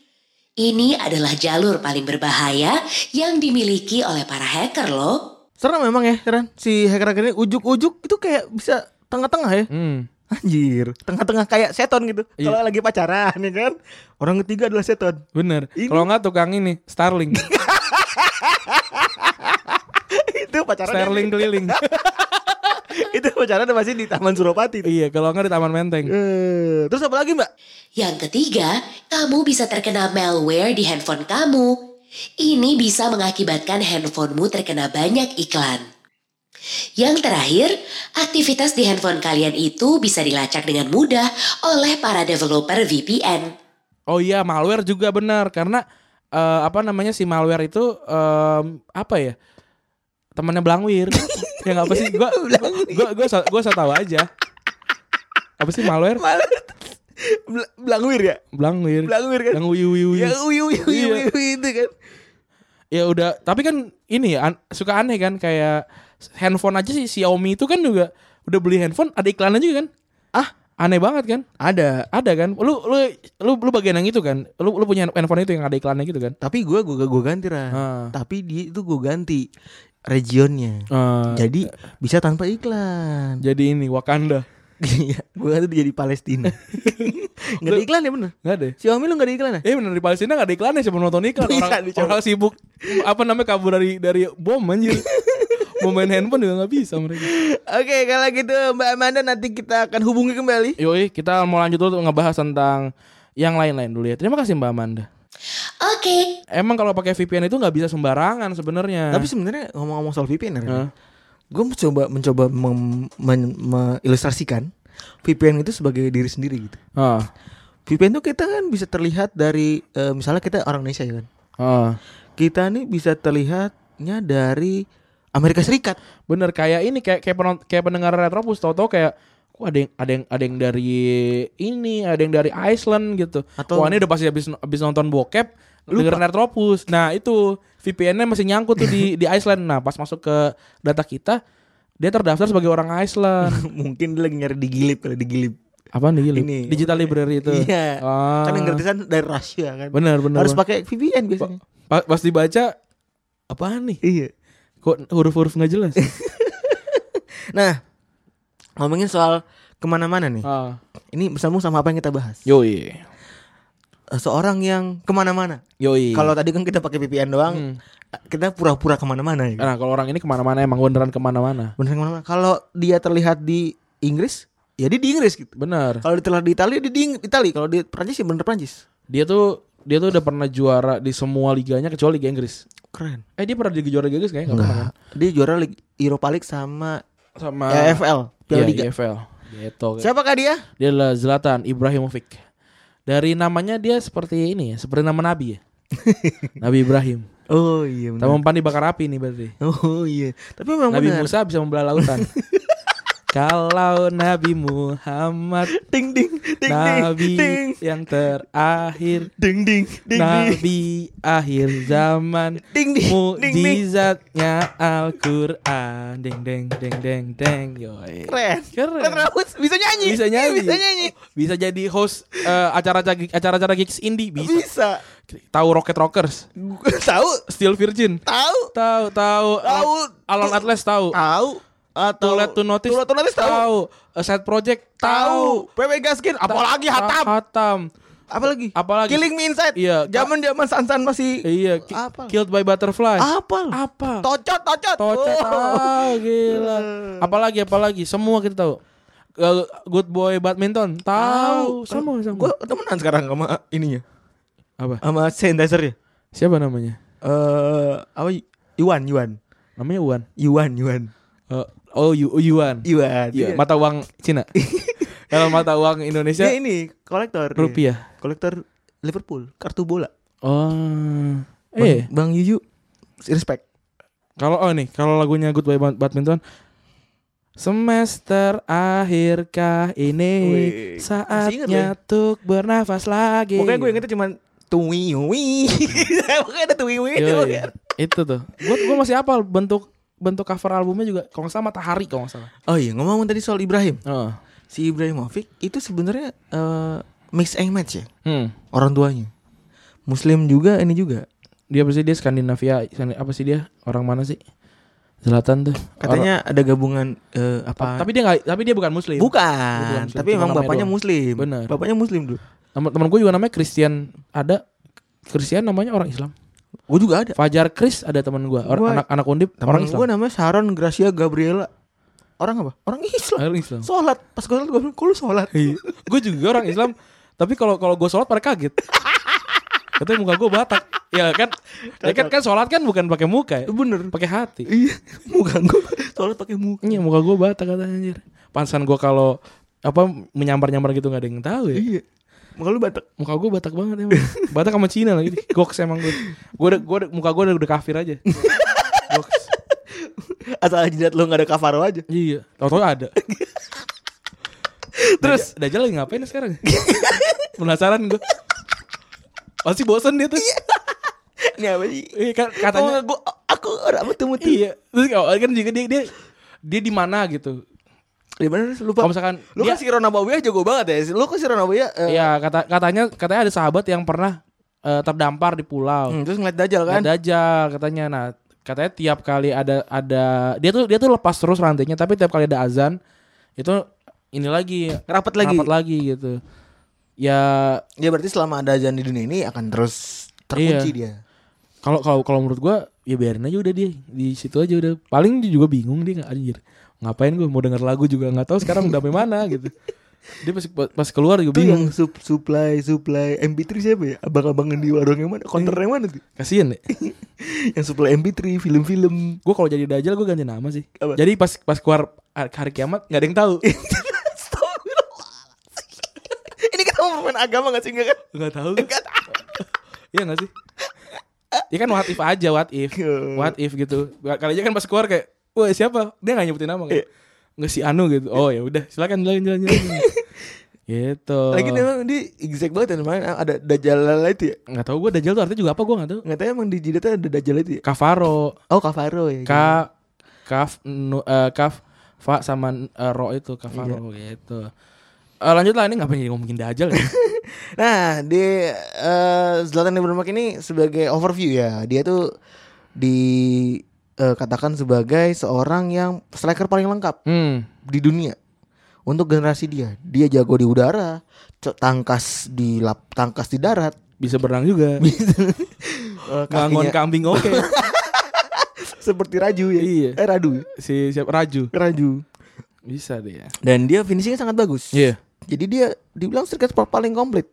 Ini adalah jalur paling berbahaya yang dimiliki oleh para hacker loh. Serem memang ya, Ran. Si hacker-hacker ini ujuk-ujuk itu kayak bisa tengah-tengah ya. Hmm. Anjir, tengah-tengah kayak seton gitu. Iya. Kalau lagi pacaran ya kan. Orang ketiga adalah seton. Bener. Ini- Kalau nggak tukang ini Starling. itu pacaran. Starling keliling. itu pacaran masih di Taman Suropati. iya. Kalau nggak di Taman Menteng. Eh, terus apa lagi, Mbak? Yang ketiga, kamu bisa terkena malware di handphone kamu. Ini bisa mengakibatkan handphonemu terkena banyak iklan. Yang terakhir, aktivitas di handphone kalian itu bisa dilacak dengan mudah oleh para developer VPN. Oh iya, malware juga benar karena eh, apa namanya si malware itu em, apa ya? Temannya Blangwir. yang apa sih? Gua gua gua so, gua so tahu aja. Apa sih malware? Bel- Belangwir ya? Blangwir. Belangwir kan? Yang uyu uyu. Ya uyu uyu uyu itu kan. Ya udah, tapi kan ini ya an- suka aneh kan kayak handphone aja sih Xiaomi itu kan juga udah beli handphone ada iklannya juga kan? Ah, Aneh banget kan? ada. Ada kan? Lu lu lu lu bagian yang itu kan? Lu lu punya handphone itu yang ada iklannya gitu kan? Tapi gue gue gue ganti Ran. Ah. Tapi di itu gue ganti regionnya. Eh, Jadi bisa tanpa iklan. jadi ini Wakanda. Iya, gue ganti jadi Palestina. Gak ada iklan ya bener? Enggak deh. Xiaomi lu gak ada iklan ya? Eh bener di Palestina gak ada iklannya siapa nonton iklan Bisa orang, orang sibuk apa namanya kabur dari dari bom anjir. Mau main handphone juga gak bisa mereka. Oke, kalau gitu Mbak Amanda nanti kita akan hubungi kembali. Yoi, kita mau lanjut dulu ngebahas tentang yang lain-lain dulu ya. Terima kasih Mbak Amanda. Oke, Emang kalau pakai VPN itu nggak bisa sembarangan sebenarnya. Tapi sebenarnya ngomong-ngomong soal VPN, Hah? gue mencoba mencoba mengilustrasikan VPN itu sebagai diri sendiri gitu. Ah, VPN tuh kita kan bisa terlihat dari eh, misalnya kita orang Indonesia ya kan. Ah. Kita nih bisa terlihatnya dari Amerika Serikat. Bener kayak ini kayak kayak, penon- kayak pendengar Retropus tau-tau kayak Wah ada yang ada yang ada yang dari ini, ada yang dari Iceland gitu. Atau- Wah ini udah pasti habis habis nonton bokep, dengerin Retropus. Nah itu VPN-nya masih nyangkut tuh di di Iceland. Nah pas masuk ke data kita, dia terdaftar sebagai orang Iceland. Mungkin dia lagi nyari di Gilip kalau di Gilip. Apa nih Ini. Digital library itu. Iya. Ah. Kan yang gratisan dari Rusia kan. Bener bener. Harus pakai VPN biasanya. Pa- pas dibaca apaan nih? Iya. Kok huruf-huruf nggak jelas? Nah, ngomongin soal ke mana-mana nih. ah. Ini bersambung sama apa yang kita bahas. Yoi. Eh, Seorang yang ke mana-mana. Yoi. Kalau tadi kan kita pakai VPN doang, Hmm. kita pura-pura ke mana-mana. Ya. Nah kalau orang ini ke mana-mana emang beneran ke mana-mana. Bener ke mana-mana. Kalau dia terlihat di Inggris, ya dia di Inggris gitu. Bener. Kalau dia terlihat di Italia, dia di Italia. Kalau di Prancis ya bener Prancis. Dia tuh dia tuh udah pernah juara di semua liganya kecuali Liga Inggris. Keren. Eh dia pernah di juara Liga Inggris kayaknya nggak pernah kan? Dia juara Liga Europa League sama Sama EFL, Piala Iya, Liga. EFL. Gitu. Siapakah dia? Dia adalah Zlatan Ibrahimovic. Dari namanya dia seperti ini ya, seperti nama Nabi ya. Nabi Ibrahim. Oh iya benar. Umpan dibakar api nih berarti. Oh iya. Tapi memang Nabi benar. Musa bisa membelah lautan. Kalau Nabi Muhammad Ding ding ding Nabi ding yang terakhir ding ding ding ding Nabi akhir zaman ding ding ding ding. Mujizatnya Al-Quran Deng deng deng deng deng Yoi. Keren. Keren. Keren. Bisa nyanyi. Bisa nyanyi Bisa nyanyi. Bisa jadi host eh, acara-acara acara-acara gigs indie Bisa Bisa. Tahu Rocket Rockers Tahu. Steel Virgin Tahu. Tahu tahu Tahu. Alon Atlas tahu Tahu. Atau Late to Notice Late to Notice tahu. A Side Project Tahu. PW Gaskin. Apalagi Ta- Hatam. Hatam Apalagi? Apalagi? Killing Me Inside. Iya. Zaman zaman Sansan masih. Iya ki- Apa? Killed by Butterfly Apal. Apa Tocot, tocot. Tocet Oh. ah, gila. Apalagi apalagi semua kita tahu. Eh, good boy badminton tahu semua semua. Gue temenan sekarang sama ininya. apa? Sama sanitizer ya. Siapa namanya? Eh, apa? Iwan, Iwan. Namanya. Iwan, Iwan. Eh, oh Yu Yuan. Iwan. Iya, mata uang Cina. Kalau mata uang Indonesia Dia ini kolektor. rupiah. Kolektor Liverpool, kartu bola. Oh. Bang, Eh, Bang Yuyu respect. kalau oh nih, kalau lagunya Good Boy Bad- Badminton Semester akhirkah ini Wih, saatnya ya? untuk bernafas lagi. Pokoknya gue ingetnya cuma tuwi wi. Pokoknya ada tuwi wi. Yoi, itu tuh. Gue gue masih hafal bentuk bentuk cover albumnya juga kalau nggak salah Matahari kalau nggak salah. Oh iya, ngomong tadi soal Ibrahim. Oh. Si Ibrahimovic itu sebenarnya eh, mix and match ya Hmm. orang tuanya. Muslim juga ini juga. Dia apa sih dia Skandinavia Skandi- apa sih dia? Orang mana sih? Zlatan tuh. Katanya ada gabungan Orang- apa? tapi dia nggak tapi dia bukan muslim. bukan, bukan Muslim, tapi cuma emang namanya bapaknya doang. Muslim. Bener. Bapaknya Muslim dulu. Temen gue juga namanya Christian ada Christian namanya orang Islam. Gue juga ada. Fajar Chris ada teman gue, or, Gua- anak anak undip Temen orang gue Islam. namanya Sharon Gracia Gabriela. Orang apa? Orang Islam. Orang Islam. Sholat. Pas gue sholat gue bilang, kok lu sholat? gue juga orang Islam, tapi kalau kalau gue sholat pada kaget. Katanya muka gue Batak. Ya kan, ya kan kan sholat kan bukan pakai muka ya, Bener. pakai hati. Iya. Muka gue sholat pakai muka. Iya muka gue Batak katanya anjir. Pansan gue kalau apa menyambar-nyambar gitu nggak ada yang tahu ya. Iya. Muka lu batak. Muka gue Batak banget emang. Batak sama Cina lagi. Goks emang gue. Gue udah, gue udah, muka gue udah, udah kafir aja. Goks. Asal jidat lu gak ada kafaro aja. Iya. Tau-tau ada. Terus Dajjal lagi ngapain sekarang? Penasaran gue. Pasti bosen dia tuh. ini apa sih? Iya kan Katanya katanya gua aku orang betul betul. iya. Terus kalau kan juga dia dia dia di mana gitu. Di mana lupa. Kalau misalkan Lu dia kan si Ronabawi jago banget ya. Lu kan si Ronabawi eh, Iya, kata katanya katanya ada sahabat yang pernah eh, terdampar di pulau. hmm, terus ngeliat Dajjal kan? Ada Dajjal katanya. Nah, katanya tiap kali ada ada dia tuh dia tuh lepas terus rantainya tapi tiap kali ada azan itu ini lagi Rapat lagi. rapat lagi gitu. Ya Ya berarti selama ada azan di dunia ini akan terus terkunci Iya. dia. kalau kalau kalau menurut gua ya biarin aja udah dia di situ aja udah. Paling dia juga bingung dia nggak anjir. Ngapain gua mau denger lagu juga nggak tahu sekarang udah sampai mana gitu. Dia pas pas keluar juga Itu yang bingung. sup, supply supply MP3 siapa ya? Abang-abangan di warung yang mana? Counter yang mana tuh? Kasian deh. yang supply MP3 film-film. Gue kalau jadi dajal gue ganti nama sih. Apa? Jadi pas pas keluar hari kiamat nggak ada yang tahu. Ini kita mau main agama gak sih enggak kan? Enggak tahu. Iya enggak sih? Ya kan what if aja, what if. What if gitu. Kali aja kan pas keluar kayak, "Wah, siapa?" Dia enggak nyebutin nama kan. Enggak si Anu gitu. Oh, ya udah, silakan jalan jalan jalan. gitu. Lagi emang dia exact banget ya main ada Dajjal itu ya. Enggak tahu gue Dajjal tuh artinya juga apa gue enggak tahu. Enggak tahu emang di jidatnya ada Dajjal itu ya. Kafaro, Oh, Kafaro ya. Ka kaf nu, eh, kaf fa sama eh, ro itu kafaro gitu. Eh, lanjut lah ini ngapain jadi ngomongin Dajjal ya? Nah, di eh, Zlatan Ibrahimovic ini sebagai overview ya. Dia tuh dikatakan sebagai seorang yang striker paling lengkap hmm. di dunia untuk generasi dia. Dia jago di udara, tangkas di lap, tangkas di darat. Bisa berenang juga. Eh, Ngangon kakinya kambing oke. seperti Raju ya. Iya. Eh Radu. si siapa Raju. Raju. Bisa dia. Dan dia finishingnya sangat bagus. Iya. Jadi dia dibilang striker paling komplit.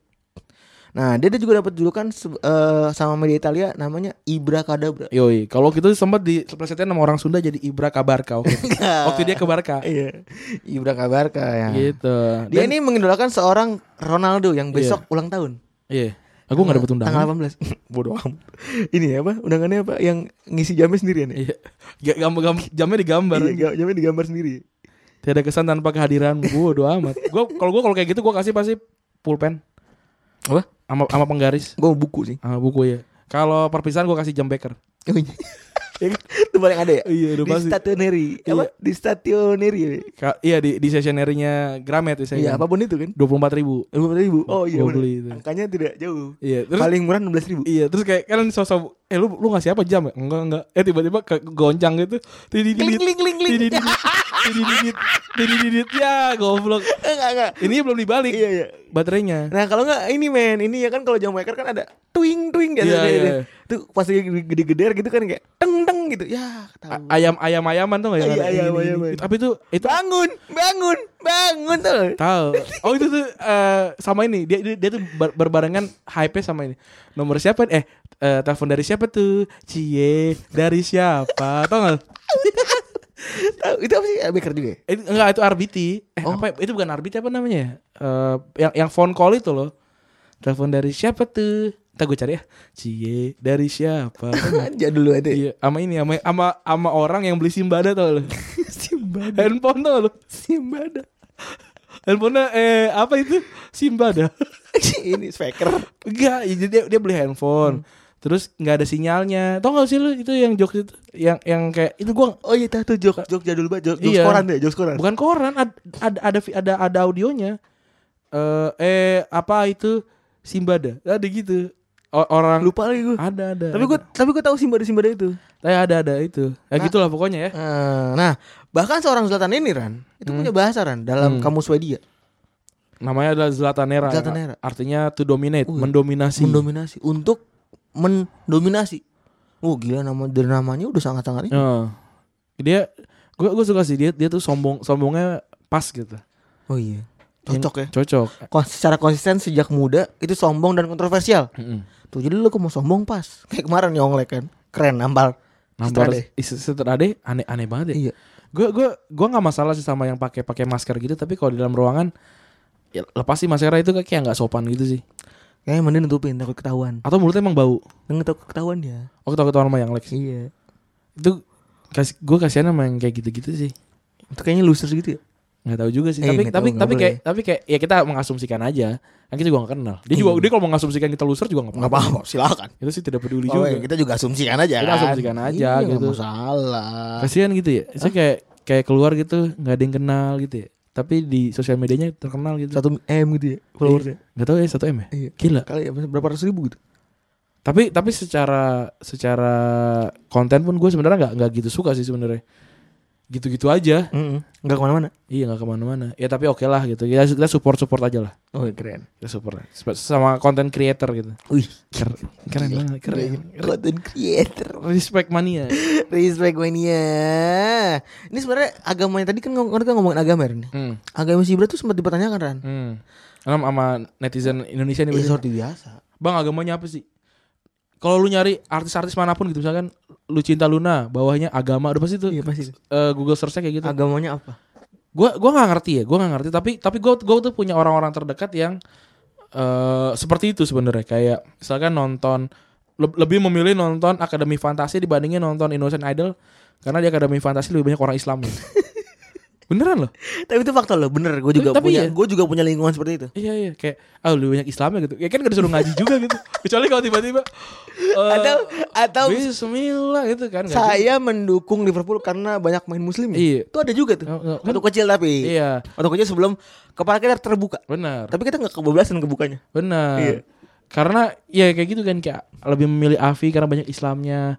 Nah, dia juga dapat julukan eh, sama media Italia namanya Ibra Kadabra. Yoi, kalau gitu sempat di plesetnya nama orang Sunda jadi Ibra Kabarka waktu, waktu dia ke Barca. Iya. Ibra Kabarka ya. Gitu. Dia Dan- ini mengidolakan seorang Ronaldo yang besok ulang tahun. Iya. Aku gak dapet undangan. Tanggal 18. Bodoh amat. Ini apa? Undangannya apa? Yang ngisi jamnya sendirian ya? Iya. Gambar, gambar jamnya digambar. Iya, jamnya digambar sendiri. Tidak kesan tanpa kehadiran. Bodoh amat. Gua kalau gua kalau kayak gitu gua kasih pasti pulpen Apa? sama sama penggaris Gue buku sih. sama buku ya. Kalau perpisahan gua kasih jam beker. Oh, iya. Itu paling ada ya? Iya, udah di pasti. stationery. Apa? Iya. Di stationery. ya? Ka- iya di di stationery-nya Gramet ya Iya, apa pun itu kan. Dua puluh empat ribu. Lima ribu. Oh iya. Gua bener. beli itu. Angkanya tidak jauh. Iya. Terus Paling murah 16 ribu. Iya terus kayak kalian sosok eh lu lu ngasih apa jam ya? Enggak enggak. Eh tiba-tiba goncang gitu. Tidididit. Kling, kling, kling, kling. Tidididit. Tidididit. Ya goblok. Enggak enggak. Ini belum dibalik Iya iya. baterainya. Nah kalau nggak ini men, ini ya kan kalau jam maker kan ada twing twing gitu. Iya, iya. Tuh pas lagi gede-gedean gitu kan kayak teng teng gitu. Ya ayam ayam ayaman tuh nggak Iya, ayam, ayaman. Tapi itu itu bangun, bangun, bangun tuh. tahu. Oh itu tuh eh, sama ini dia dia, dia tuh ber- berbarengan hype sama ini. Nomor siapa? Eh eh, telepon dari siapa tuh? Cie dari siapa? Tahu nggak? Tahu, itu apa sih? Baker juga ya? Itu, enggak itu RBT. Eh Oh. apa itu bukan RBT apa namanya ya? Eh, yang yang phone call itu loh. Telepon dari siapa tuh? Ntar gue cari ya. Cie dari siapa? Jadul lu ada. iya, sama ini sama sama sama orang yang beli Simbada tau lo. Simbada. Handphone tau lo. Simbada. Handphonenya eh apa itu? Simbada. ini speaker. Enggak, ya dia dia beli handphone. Terus nggak ada sinyalnya. Tau gak sih lu itu yang jokes itu yang yang kayak itu gua Oh iya tahu tuh jok jok jadul banget, jok, jok Iya. koran deh, jok koran. bukan koran ada ada ada ada, ada audionya. Eh eh apa itu Simbada. Ada gitu. Orang Lupa lagi gue. ada ada. Tapi gue tapi gue tahu Simbada Simbada itu. Eh, ada ada itu. Ya gitulah pokoknya ya. Eh, Nah, bahkan seorang Zlatan ini Ran, itu punya bahasa Ran dalam kamus Swedia. Namanya adalah Zlatanera. Zlatanera. Artinya to dominate, Wih, mendominasi. Mendominasi untuk mendominasi. Oh gila nama dari namanya udah sangat-sangat ini. Heeh. Dia gue gue suka sih dia dia tuh sombong sombongnya pas gitu. Oh iya. Cocok ya. Cocok. Kons- secara konsisten sejak muda itu sombong dan kontroversial. Heeh. Tuh jadi lu kok mau sombong pas. Kayak kemarin nyonglek kan. Keren nampal. Nampar Strade. Seterade aneh aneh banget ya. Iya. Gue gue gue nggak masalah sih sama yang pakai pakai masker gitu tapi kalau di dalam ruangan ya lepas sih maskernya itu kayak nggak sopan gitu sih. Kayaknya mending nutupin takut ketahuan. Atau mulutnya emang bau. Nggak takut ketahuan dia. Oh ketawa ketawa sama yang Lex. Iya. Itu kasih gue kasihan sama yang kayak gitu-gitu sih. Itu kayaknya losers gitu ya. Nggak tahu juga sih Eh, tapi tapi tahu, tapi kayak tapi kayak ya kita mengasumsikan aja kan kita juga gak kenal dia juga dia kalau mengasumsikan kita loser juga Nggak apa-apa, silakan. itu sih tidak peduli Oh, juga iya, kita juga asumsikan aja Kita kan. asumsikan aja Iya, nggak gitu. masalah. kasihan gitu ya saya kayak kayak keluar gitu nggak ada yang kenal gitu ya tapi di sosial medianya terkenal gitu Satu M gitu ya followersnya. nggak tahu ya satu m ya Iya. gila Kali ya berapa ratus ribu gitu. tapi tapi secara secara konten pun gue sebenarnya nggak nggak gitu suka sih sebenarnya gitu-gitu aja Enggak ke mana-mana. iya nggak ke mana-mana ya tapi oke lah gitu ya kita support support aja lah Oh keren. kita support sama konten creator gitu Wih, keren keren banget keren Content creator. respect mania Respect mania. Ini sebenarnya agamanya tadi kan ngomong kan ngomongin agama ya, hmm. Agama si Ibra tuh sempat dipertanyakan Ran. hmm. Sama, sama netizen Indonesia nih biasanya. seperti biasa. bang agamanya apa sih kalau lu nyari artis-artis mana pun gitu misalkan lu cinta Luna bawahnya agama udah pasti tuh Iya pasti. eh, Google search kayak gitu Agamanya apa? gua gua nggak ngerti ya gua nggak ngerti tapi tapi gua gua tuh punya orang-orang terdekat yang eh seperti itu sebenarnya kayak misalkan nonton le- lebih memilih nonton Akademi Fantasi dibandingin nonton Indonesian Idol karena di Akademi Fantasi lebih banyak orang Islam gitu. Beneran loh. Tapi itu fakta loh, bener. Gue juga Tapi punya, iya. gue juga punya lingkungan seperti itu. Iya iya kayak ah lebih banyak Islamnya gitu. Ya kan gak disuruh ngaji juga gitu. Kecuali kalau tiba-tiba eh, Atau atau Bismillah gitu kan saya mendukung Liverpool karena banyak main Muslim. ya? Iya. Itu ada juga tuh. Oh, oh, Waktu kecil tapi. Iya. Waktu kecil sebelum kepala kita terbuka. Benar. Tapi kita nggak kebablasan kebukanya. Benar. Iya. Karena ya kayak gitu kan kayak lebih memilih Afi karena banyak Islamnya.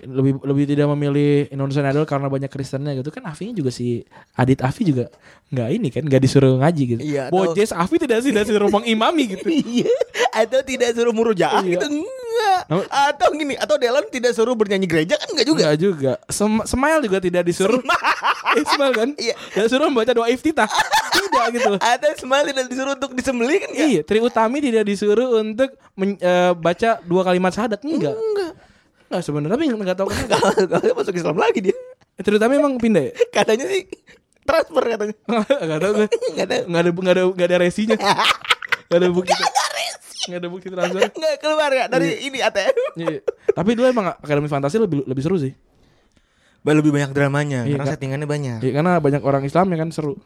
Lebih lebih tidak memilih Indonesian Idol karena banyak Kristennya gitu kan Afinya juga si Adit Afi juga nggak ini kan nggak disuruh ngaji gitu. Iya, Bojes Afi tidak sih tidak disuruh mengimami gitu. Iya. Atau tidak suruh murojaah Iya. gitu enggak. Atau gini, atau Delan tidak suruh bernyanyi gereja kan enggak juga. Enggak juga. Sem- Smile juga tidak disuruh. Eh, Smile kan? Iya. Tidak disuruh membaca doa iftitah. tidak gitu. Atau Ismail tidak disuruh untuk disembelih kan enggak? Iya, Tri Utami tidak disuruh untuk men- eh, baca dua kalimat syahadat enggak. Enggak. Enggak sebenarnya tapi enggak tahu kenapa. Kalau kalau masuk Islam lagi dia. Eh, Tri Utami emang pindah ya? Katanya sih transfer katanya. Enggak tahu gue. Enggak ada Enggak ada enggak ada enggak ada resinya. Enggak ada bukti. Enggak ada bukti transfer. enggak keluar ya dari ini ATM. Iya. Tapi dulu emang Akademi Fantasi lebih lebih seru sih. Lebih banyak dramanya Iya, karena settingannya banyak. Iya, karena banyak orang Islam ya kan seru.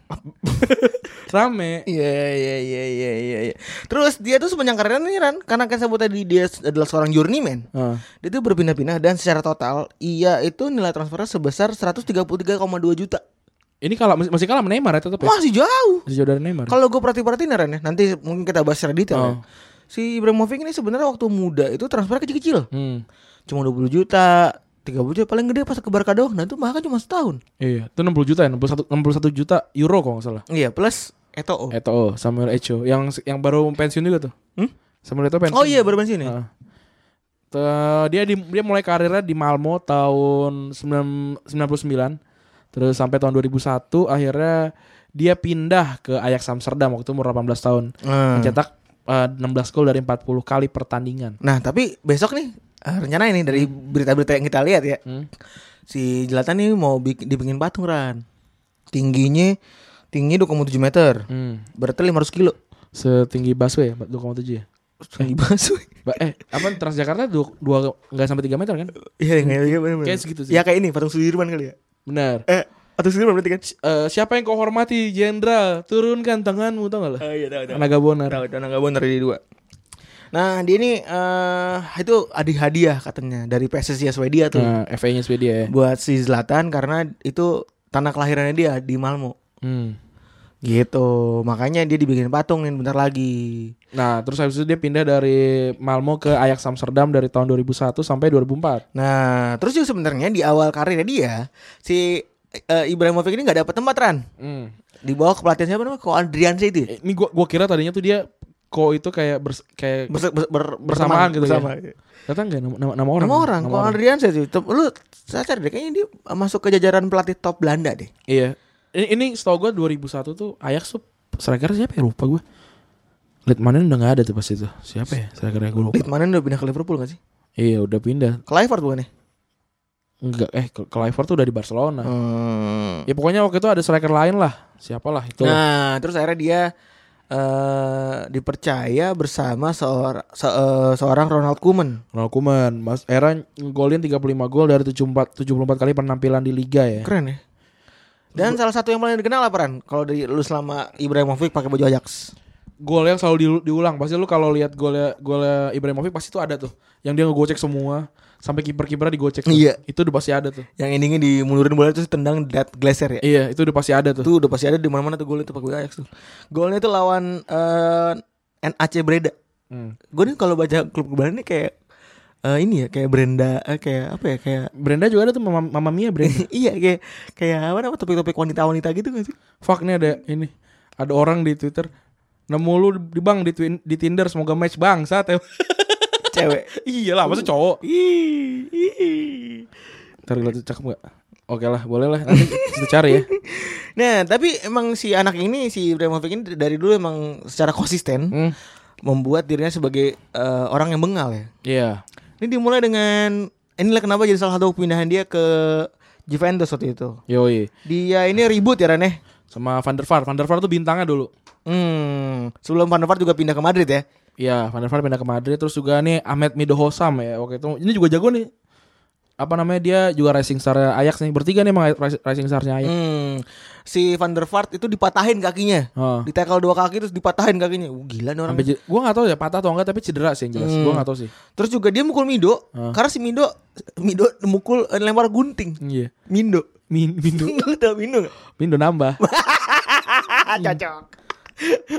Rame. Iya iya iya iya iya. iya. Terus dia tuh sepanjang karirnya nih Ran, karena kan sebut tadi dia adalah seorang journeyman. Heeh. Dia tuh berpindah-pindah dan secara total ia itu nilai transfernya sebesar 133,2 juta. Ini kalah masih, masih kalah Neymar ya tetap ya. Masih jauh. Masih jauh dari Neymar. Kalau gue perhatiin ya Ran ya, nanti mungkin kita bahas secara detail. Oh. ya. Si Ibrahimovic ini sebenarnya waktu muda itu transfer kecil-kecil. Hmm. Cuma 20 juta, 30 juta paling gede pas ke Barca doang. Nah itu bahkan cuma setahun. Iya, itu 60 juta ya, 61 61 juta euro kalau nggak salah. Iya, plus Eto'o. Eto'o, Samuel Echo yang yang baru pensiun juga tuh. Hmm? Samuel Eto'o pensiun. Oh iya baru pensiun ya. Heeh. Tuh, dia di, dia mulai karirnya di Malmo tahun 9 99. Terus sampai tahun 2001 akhirnya dia pindah ke Ajax Amsterdam waktu umur 18 tahun. Hmm. Mencetak eh, 16 gol dari 40 kali pertandingan. Nah tapi besok nih eh, rencana ini dari berita-berita yang kita lihat ya. Hmm. Si Jelatan nih mau bikin, dibikin patung Ran. Tingginya tinggi 2,7 meter. Hmm. Berarti 500 kilo. Setinggi busway ya, 2,7 ya. Tinggi banget. Ba- eh, apa Transjakarta dua, dua enggak sampai 3 meter kan? Iya iya iya benar. Kayak segitu sih. Ya kayak ini patung Sudirman kali ya. Benar. Eh patung Sudirman berarti kan? Eh, siapa yang kau hormati jenderal turunkan tanganmu tau gak lah Oh iya tahu tahu. Naga Bonar Tahu tahu nggak benar di dua. Nah dia ini eh itu ada hadiah katanya dari PSSI Swedia tuh nah, FA nya Swedia ya buat si Zlatan karena itu tanah kelahirannya dia di Malmo. Hmm. Gitu. Makanya dia dibikin patung nih bentar lagi. nah terus habis itu dia pindah dari Malmo ke Ajax Amsterdam dari tahun 2001 sampai 2004 Nah, terus juga sebenarnya di awal karirnya dia si eh, Ibrahimovic ini nggak dapat tempat Ran. hmm. Di bawah kepelatihan siapa namanya? Ko Adrianse itu. ya? Eh, ini gua gua kira tadinya tuh dia ko itu kayak bers- kayak Bersa- ber- ber- Bersamaan gitu ya? bersama. ternyata enggak nama, nama, nama orang Nama orang, Ko Adrianse itu. Tem- Lu sadar deh kayaknya dia masuk ke jajaran pelatih top Belanda deh. iya ini, ini setahu gua 2001 tuh Ajax tuh striker siapa ya lupa gua Litmanen udah gak ada tuh pas itu siapa ya strikernya gua lupa Litmanen udah pindah ke Liverpool gak sih? iya udah pindah Ke Clivert bukan ya? enggak eh ke Clivert tuh udah di Barcelona Hmm. Ya pokoknya waktu itu ada striker lain lah. Siapalah itu. Nah, terus akhirnya dia eh dipercaya bersama seorang se- eh, seorang Ronald Koeman. Ronald Koeman, Mas Era ngegolin 35 gol dari 74 74 kali penampilan di liga ya. Keren ya. Dan salah satu yang paling dikenal apa Ran? Kalau dari lu selama Ibrahimovic pakai baju Ajax. Gol yang selalu di- diulang. Pasti lu kalau lihat golnya golnya Ibrahimovic pasti tuh ada tuh. Yang dia ngegocek semua sampai kiper-kipernya digocek. tuh. Iya. Itu udah pasti ada tuh. Yang endingnya dimundurin bola terus tendang Dead Glacier ya. Iya, itu udah pasti ada tuh. Itu udah pasti ada di mana-mana tuh gol itu pakai Ajax tuh. Golnya itu lawan eh NAC Breda. Hmm. Gue nih kalau baca klub kebal ini kayak eh, ini ya kayak Brenda eh, kayak apa ya kayak Brenda juga ada tuh Mama, Mama Mia Brenda. iya kayak kayak apa nama topik-topik wanita-wanita gitu gak sih? Fuck nih ada ini. Ada orang di Twitter nemu lu di bang di, twin- di Tinder semoga match bang saat Cewek. iya lah masa cowok Ih. Ntar lihat cakep gak? Oke lah, boleh lah. Nanti kita cari ya. Nah, tapi emang si anak ini si Ibrahimovic ini dari dulu emang secara konsisten Hmm. membuat dirinya sebagai eh, orang yang bengal ya. Iya. Ini dimulai dengan inilah kenapa jadi salah satu pindahan dia ke Juventus waktu itu. Yoi. Dia ini ribut ya Ran ya? Sama Van der Vaart. Van der Vaart tuh bintangnya dulu. Hmm, sebelum Van der Vaart juga pindah ke Madrid ya. Iya, Van der Vaart pindah ke Madrid terus juga nih Ahmed Midohosam ya waktu itu. Ini juga jago nih. Apa namanya dia juga racing star Ajax nih. Bertiga nih emang racing starnya Ajax. Hmm, si Van der Vaart itu dipatahin kakinya. Oh. Di tackle dua kaki terus dipatahin kakinya. Uh, gila nih orang. Sampai gua nggak tahu ya patah atau enggak tapi cedera sih yang jelas. Hmm. Gua nggak tahu sih. Terus juga dia mukul Mido Ah. karena si Mido Mido mukul eh, lempar gunting. Iya. Mindo. Min Mindo Mindo gak? Mindo nambah. Cocok.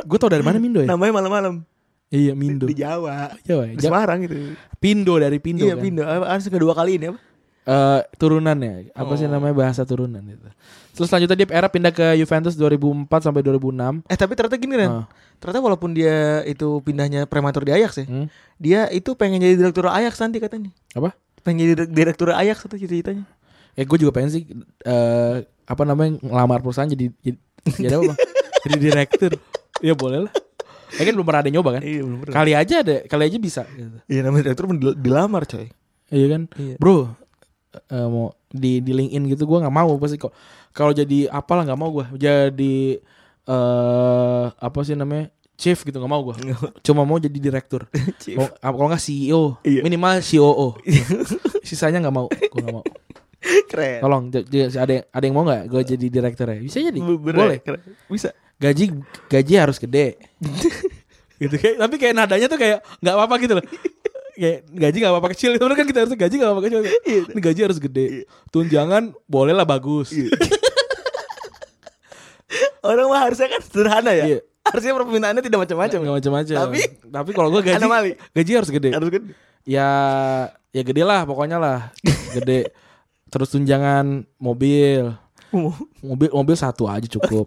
Gue tau dari mana Mindo ya? Namanya malam-malam Iya Mindo. di Jawa. Jawa ya? Di Semarang gitu. Pindo dari Pindo iya, kan. Pindo. Apa- Harus kedua kali ini apa? Eh, turunan ya. Apa Oh. sih namanya bahasa turunan itu. Terus selanjutnya dia era pindah ke Juventus 2004 sampai 2006. Eh tapi ternyata gini Ren. Ah. Ternyata walaupun dia itu pindahnya prematur di Ajax ya. Hmm. Dia itu pengen jadi direktur Ajax nanti katanya. Apa? Pengen jadi direk- direktur Ajax itu cita-citanya. Eh gue juga pengen sih eh apa namanya ngelamar perusahaan jadi jadi, jadi apa bang? jadi direktur. Ya boleh lah. Ya kan belum pernah ada nyoba kan? Iya belum pernah. Kali aja ada, kali aja bisa. Gitu. Iya namanya direktur dilamar coy. Iya kan, Iya. bro. Eh, mau di di LinkedIn gitu gue nggak mau pasti kok. Kalau jadi apalah nggak mau gue. Jadi eh apa sih namanya chief gitu nggak mau gue. Cuma mau jadi direktur. Ah, kalau nggak CEO, Iya. minimal COO. Sisanya nggak mau, gue nggak mau. Keren. Tolong, ada yang- ada yang mau nggak gue jadi direktur ya? Bisa jadi, Bener, boleh. keren. Bisa. Gaji gaji harus gede. gitu kayak tapi kayak nadanya tuh kayak nggak apa-apa gitu loh. Kayak gaji gak apa-apa kecil. Sebenernya kan kita harus gaji gak apa-apa kecil. Ini gaji harus gede. Tunjangan boleh lah bagus Orang mah harusnya kan sederhana ya. Iya. Harusnya permintaannya tidak macam-macam. Gak macam-macam. Tapi- Tapi kalau gue gaji Anomali. Gaji harus gede. Harus kan. Ya Ya gede lah pokoknya lah. Gede. Terus tunjangan mobil. Mobil mobil satu aja cukup.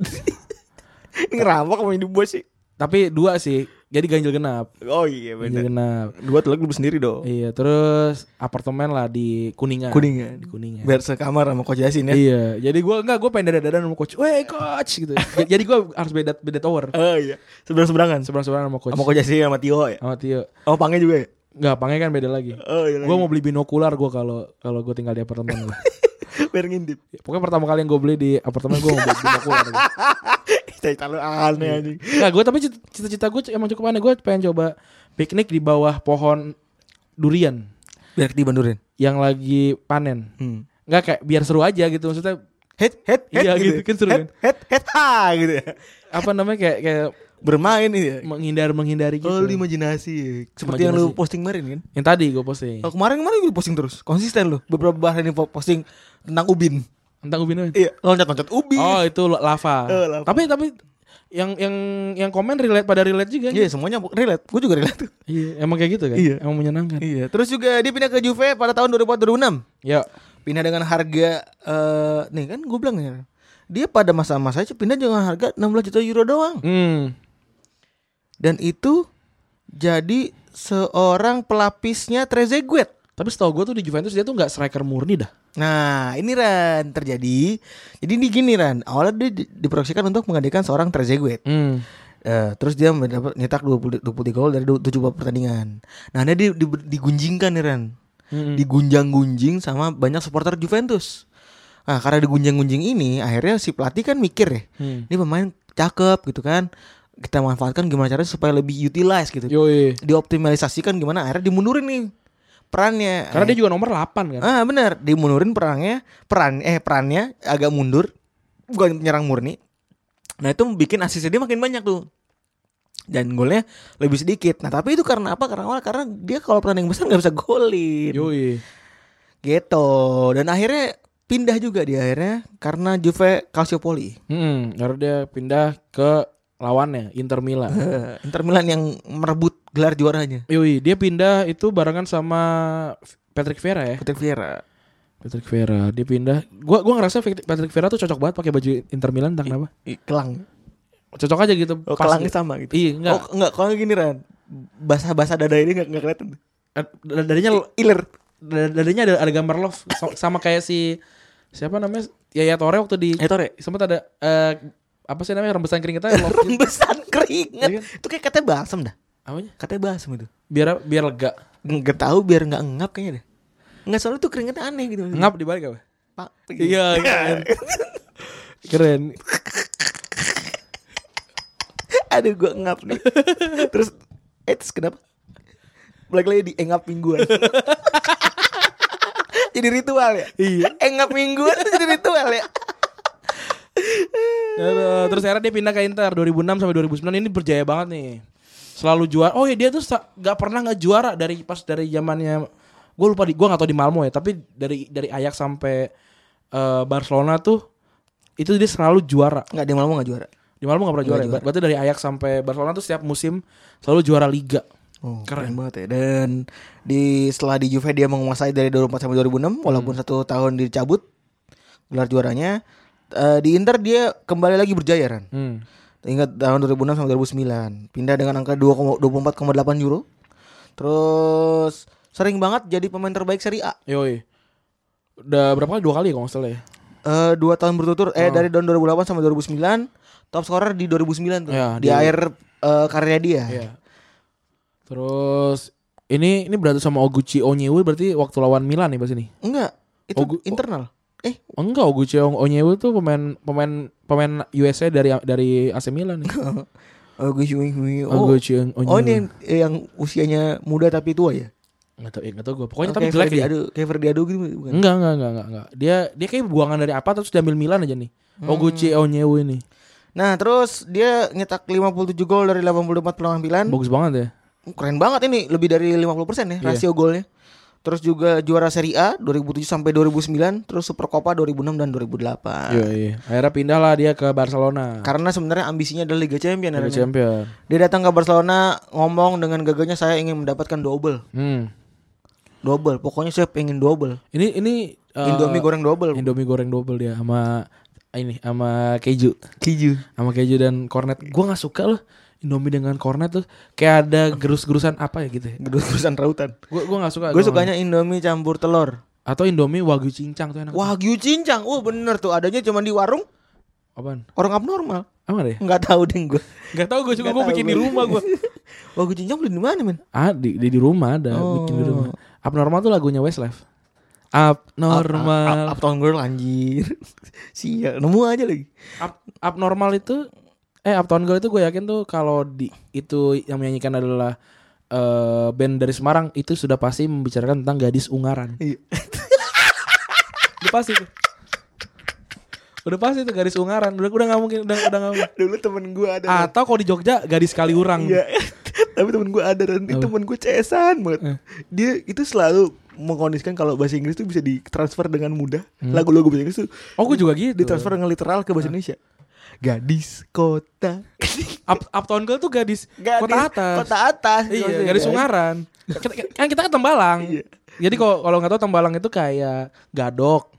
Ini ngerampok sama ini bos sih. Tapi dua sih Jadi ganjil genap Oh iya Ganjil benar. genap Dua tuh lu sendiri dong. Iya terus apartemen lah di Kuningan Kuningan. Di Kuningan Biar sekamar sama Coach Yasin ya. Iya, jadi gue enggak gue pengen dadan sama coach. Weh coach gitu. jadi gue harus beda beda tower. Oh iya. Seberang seberang sama coach. Sama Coach Yasin sama Tio ya. Sama Tio. Oh Pangnya juga ya. Enggak, pangnya kan beda lagi. Oh iya. Gue mau beli binokular gue kalau kalau gue tinggal di apartemen gue. biar ngintip. Pokoknya pertama kali yang gue beli di apartemen gue mau beli binokular. Gitu. Saya terlalu aneh anjing. Nah, gue tapi cita- cita-cita gue emang cukup aneh. Gue pengen coba piknik di bawah pohon durian Biar dibandurin. yang lagi panen. Hmm. Enggak kayak biar seru aja gitu maksudnya. Head head head Iya, gitu, ya. kan seru head, kan? Head head ha gitu ya. Apa namanya kayak kayak Bermain ya. menghindar menghindari gitu. Oh, lu imajinasi. Seperti yang lu Imajinasi. posting kemarin kan? Yang tadi gue posting. Oh, kemarin kemarin gue posting terus. Konsisten lu. Beberapa hari ini po- posting tentang ubin. Tentang ubin apa? Iya, loncat-loncat ubin. Oh itu lava. Oh, lava. Tapi tapi yang yang yang komen relate pada relate juga. Iya, semuanya relate. Gue juga relate tuh. Iya, emang kayak gitu kan? Iya. Emang menyenangkan. Iya, terus juga dia pindah ke Juve pada tahun 2004 2006. Ya. Pindah dengan harga eh nih kan gue bilang ya. Dia pada masa-masa itu pindah dengan harga 16 juta euro doang. Hmm. Dan itu jadi seorang pelapisnya Trezeguet. Tapi setahu gue tuh di Juventus dia tuh nggak striker murni dah. Nah, ini Ran terjadi. Jadi ini gini Ran, awalnya dia di- diproyeksikan untuk menggantikan seorang Trezeguet. Hmm. Eh, terus dia mendapat nyetak 20 23 gol dari 70 pertandingan. Nah, dia di, di- digunjingkan nih Ran. Hmm. Digunjang-gunjing sama banyak supporter Juventus. Nah, karena digunjang-gunjing ini, akhirnya si pelatih kan mikir ya. Hmm. Ini pemain cakep gitu kan. Kita manfaatkan gimana caranya supaya lebih utilize gitu. Yoi. Dioptimalisasikan gimana akhirnya dimundurin nih perannya. Karena dia juga nomor 8 kan. Ah benar, dimundurin perannya, peran eh perannya agak mundur, bukan penyerang murni. Nah itu bikin asisnya dia makin banyak tuh. Dan golnya lebih sedikit. Nah tapi itu karena apa? Karena awal karena dia kalau pertandingan besar nggak bisa golin. Yoi. Gitu. Dan akhirnya pindah juga dia akhirnya karena Juve Calciopoli. Hmm. Karena dia pindah ke lawannya Inter Milan. Inter Milan yang merebut gelar juaranya. Yoi, dia pindah itu barengan sama Patrick Vieira ya. Patrick Vieira. Patrick Vieira, dia pindah. Gua gua ngerasa Patrick Vieira tuh cocok banget pakai baju Inter Milan entah kenapa. Ih, Kelang. Cocok aja gitu. Oh, pas kelangnya gitu. sama gitu. Iya, enggak. Oh, enggak. Kalau gini Ran. Basah-basah dada ini enggak enggak kelihatan. Eh, dadanya Iler. da- dadanya ada ada gambar love sama, kayak si siapa namanya Yaya Tore waktu di Eh, Tore. sempat ada eh, apa sih namanya rembesan love gitu. Rembesan keringet. Iya kan? Itu kayak katanya balsam dah. Apanya? Katanya balsam itu. Biar biar lega. Enggak tahu biar enggak ngap kayaknya deh. Enggak soalnya tuh keringetnya aneh gitu. Ngap di balik apa? Pak. Iya, keren. keren. Aduh gue ngap nih. terus eh terus kenapa? Balik lagi di engap mingguan. jadi ritual ya? Iya. Engap mingguan tuh jadi ritual ya? Terus akhirnya dia pindah ke Inter 2006 sampai 2009 ini berjaya banget nih. Selalu juara. Oh ya dia tuh nggak pernah nggak juara dari pas dari zamannya gue lupa di gue nggak tahu di Malmo ya tapi dari dari Ajax sampai eh, Barcelona tuh itu dia selalu juara. Enggak, dia malah mau gak juara. Di Malmo nggak pernah juara. ya? juara. Berarti dari Ajax sampai Barcelona tuh setiap musim selalu juara liga. Oh, keren. banget ya. Dan di setelah di Juve dia menguasai dari 2004 sampai 2006 walaupun satu tahun dicabut gelar juaranya. Eh, di Inter dia kembali lagi berjaya Ran. Hmm. Ingat tahun 2006 sampai 2009 pindah dengan angka 2, 24,8 euro. Terus sering banget jadi pemain terbaik Serie A. Yoi. Udah berapa kali? Dua kali ya kalau nggak salah ya. Eh dua tahun berturut eh dari tahun 2008 sampai 2009 top scorer di 2009 tuh. Ya, di di- akhir eh, karirnya dia. Iya. Terus ini ini berarti sama Oguchi Onyewu berarti waktu lawan Milan nih pas ini. Enggak, itu Oh, gu- internal. Eh, Enggak, Oguchi Onyewu tuh pemain pemain pemain USA dari dari AC Milan nih. oh, oh, Oguchi Onyewu. oh ini yang, yang usianya muda tapi tua ya? Enggak tahu, ya, enggak tahu gue. Pokoknya Oh, tapi kayak jelek dia. Adu, kayak Ferdi Adu gitu bukan? Enggak, enggak, enggak, enggak, enggak. Dia dia kayak buangan dari apa terus diambil Milan aja nih. Hmm. Oguchi Onyewu ini. Nah, terus dia nyetak 57 gol dari 84 penampilan. Bagus banget ya. Keren banget ini, lebih dari 50% ya Iya. rasio golnya. Terus juga juara Serie A 2007 sampai 2009, terus Super Copa 2006 dan 2008. Iya, iya. Akhirnya pindah lah dia ke Barcelona. Karena sebenarnya ambisinya adalah Liga Champion ya, Liga Ren, ya. Champion. Dia datang ke Barcelona ngomong dengan gagahnya saya ingin mendapatkan double. Hmm. Double, pokoknya saya pengen double. Ini ini eh, Indomie goreng double. Indomie goreng double dia sama ini sama keju. Keju. Sama keju dan kornet. Gua nggak suka loh Indomie dengan kornet tuh kayak ada gerus-gerusan apa ya gitu ya. Gedus-gedusan rautan. Gua gua nggak suka. Gue gua sukanya Indomie campur telur. atau Indomie wagyu cincang tuh enak. Wagyu cincang. Oh bener tuh adanya cuma di warung Apaan? orang abnormal. Apa deh? Nggak tahu deh gue. Gak tau gue juga gue tahu bikin di rumah gue. Wagyu cincang beli di mana men? Ah di, di di rumah ada bikin di rumah. Abnormal tuh lagunya Westlife. Abnormal. Up, Uptown Girl anjir. Sial, nemu aja lagi. Up, abnormal itu eh Uptown Girl itu gue yakin tuh kalau di itu yang menyanyikan adalah eh band dari Semarang itu sudah pasti membicarakan tentang gadis ungaran. Iya. Udah pasti tuh. Udah pasti tuh gadis ungaran. Udah udah nggak mungkin udah udah nggak mungkin. Dulu temen gue ada. Atau kalau di Jogja gadis Kaliurang. Iya. Tapi temen gue ada dan itu temen gue cesan banget. Eh. Dia itu selalu mengkondisikan kalau bahasa Inggris tuh bisa ditransfer dengan mudah. Lagu-lagu bahasa Inggris tuh Oh gue juga gitu. ditransfer dengan literal ke bahasa Indonesia. Gadis kota. Up, Uptown Girl tuh gadis, Gadis kota atas. Kota atas. Iya, maksudnya, gadis kan? Ungaran. Kita, kan kita kan Tembalang. Iya. Jadi kalau kalau nggak tahu Tembalang itu kayak Gadok.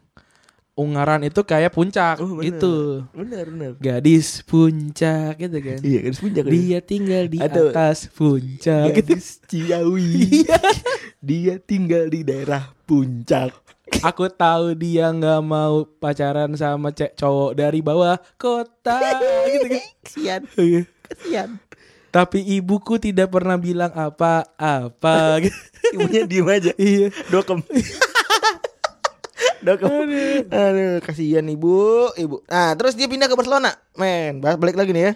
Ungaran itu kayak puncak Oh, bener. gitu. Benar, benar. Gadis puncak gitu kan. Iya, gadis puncak. Dia tinggal di Atau- atas puncak gitu. gadis Ciawi. Iya. Dia tinggal di daerah puncak. Aku tahu dia nggak mau pacaran sama cek cowok dari bawah kota gitu kan. Kesian, Iya. kesian. Tapi ibuku tidak pernah bilang apa-apa gitu. Ibunya diem aja. Iya. Dokem. Dokem. Aduh, kasihan ibu, ibu. Nah, terus dia pindah ke Barcelona. Men, bahas balik lagi nih ya.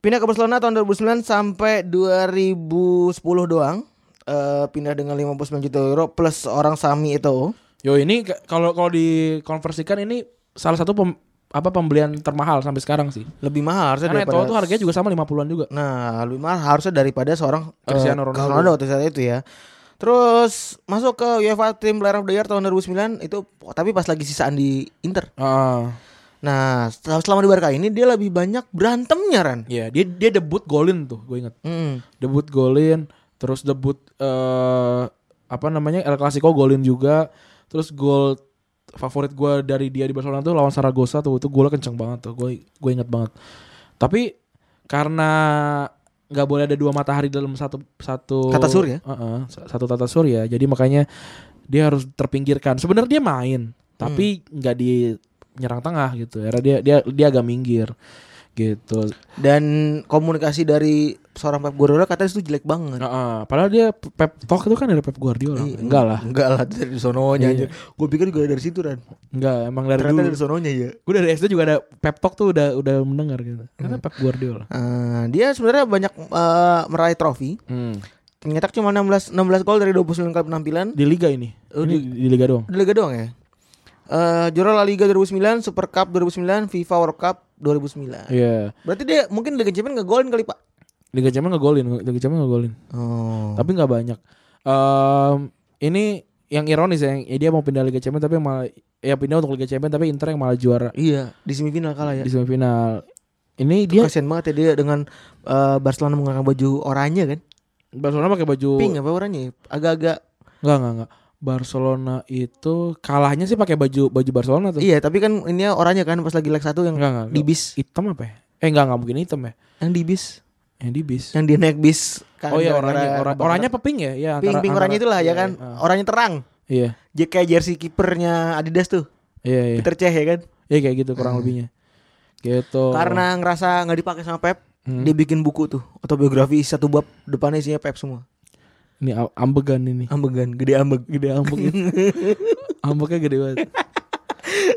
Pindah ke Barcelona tahun 2009 sampai 2010 doang. Eh pindah dengan 59 juta euro plus orang Sami itu. Yo ini kalau kalau dikonversikan ini salah satu pem- apa pembelian termahal sampai sekarang sih. Lebih mahal harusnya Karena daripada Eto'o tuh harganya juga sama 50-an juga. Nah, lebih mahal harusnya daripada seorang eh, Cristiano Ronaldo. waktu saat itu ya. Terus masuk ke UEFA Team Player of the Year tahun 2009 itu tapi pas lagi sisaan di Inter. Ah, Nah, setelah- selama di Barca ini dia lebih banyak berantemnya Ran. iya dia dia debut golin tuh, gue inget. Hmm. Debut golin, terus debut eh apa namanya El Clasico golin juga. Terus gol favorit gue dari dia di Barcelona tuh lawan Saragossa tuh itu golnya kenceng banget tuh, gue gue inget banget. Tapi karena nggak boleh ada dua matahari dalam satu satu Tata surya? Heeh, sa- satu tata surya. Jadi makanya dia harus terpinggirkan. Sebenarnya dia main, tapi nggak di nyerang tengah gitu. Era dia dia dia agak minggir gitu. Dan komunikasi dari seorang Pep Guardiola katanya itu jelek banget. Heeh, padahal dia Pep Talk itu kan dari Pep Guardiola. Iya. Enggak lah. Enggak lah dari sononya Iya. aja. Gue pikir juga dari situ kan. Enggak, emang dari Ternyata dulu. dari sononya ya. Gue dari SD juga ada Pep Talk tuh udah udah mendengar gitu. Karena Pep Guardiola. Eh, dia sebenarnya banyak eh, meraih trofi. Hmm. Nyetak cuma 16 16 gol dari 29 kali penampilan. Di liga ini. Oh, ini di, Liga doang. Di Liga doang ya. Eh juara La Liga 2009, Super Cup 2009, FIFA World Cup 2009. Iya. Berarti dia mungkin Liga Champions ngegolin kali, Pak. Liga Champions ngegolin, Liga Champions ngegolin. Oh. Tapi nggak banyak. Em, ini yang ironis ya, yang dia mau pindah Liga Champions tapi malah ya pindah untuk Liga Champions tapi Inter yang malah juara Iya, di semifinal kalah ya. di semifinal. Ini Dia dia kasihan banget ya dia dengan eh, Barcelona menggunakan baju oranye kan. Barcelona pakai baju Pink apa oranye? Agak-agak Enggak, enggak, enggak. Barcelona itu kalahnya sih pakai baju baju Barcelona tuh. Iya, tapi kan ini oranye kan pas lagi leg 1 yang Enggak, enggak. di bis. Hitam apa ya? Eh enggak, enggak mungkin hitam ya. Yang di bis. Yang di bis. Yang dia naik bis kan oh iya oranye, kebakaran. oranye apa pink ya? Iya, pink antara- pink oranye antara- itulah ya iya, kan. Iya, Oranye terang. iya, J kayak jersey kipernya Adidas tuh. iya, iya. Peter Cech ya kan. Iya kayak gitu kurang lebihnya. Gitu. Karena ngerasa nggak dipakai sama Pep, Hmm. dia bikin buku tuh autobiografi satu bab depannya isinya Pep semua. ini ambegan ini. Ambegan, gede ambeg. Gede ambek. Ambeknya gede banget.